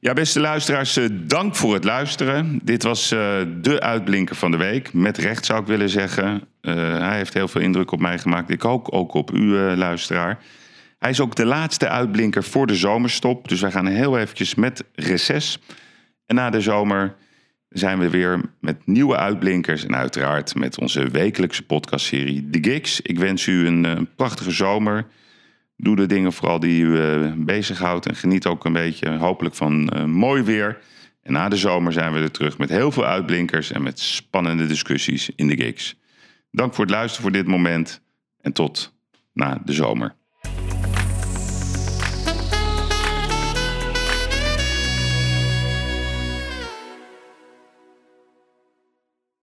Speaker 1: Ja, beste luisteraars, eh, dank voor het luisteren. Dit was eh, de uitblinker van de week. Met recht zou ik willen zeggen. Eh, hij heeft heel veel indruk op mij gemaakt. Ik ook, ook op u, luisteraar. Hij is ook de laatste uitblinker voor de zomerstop. Dus wij gaan heel eventjes met reces. En na de zomer zijn we weer met nieuwe uitblinkers. En uiteraard met onze wekelijkse podcastserie The Gigs. Ik wens u een, eh, prachtige zomer. Doe de dingen vooral die u eh, bezighoudt. En geniet ook een beetje hopelijk van eh, mooi weer. En na de zomer zijn we er terug met heel veel uitblinkers. En met spannende discussies in de gigs. Dank voor het luisteren voor dit moment. En tot na de zomer.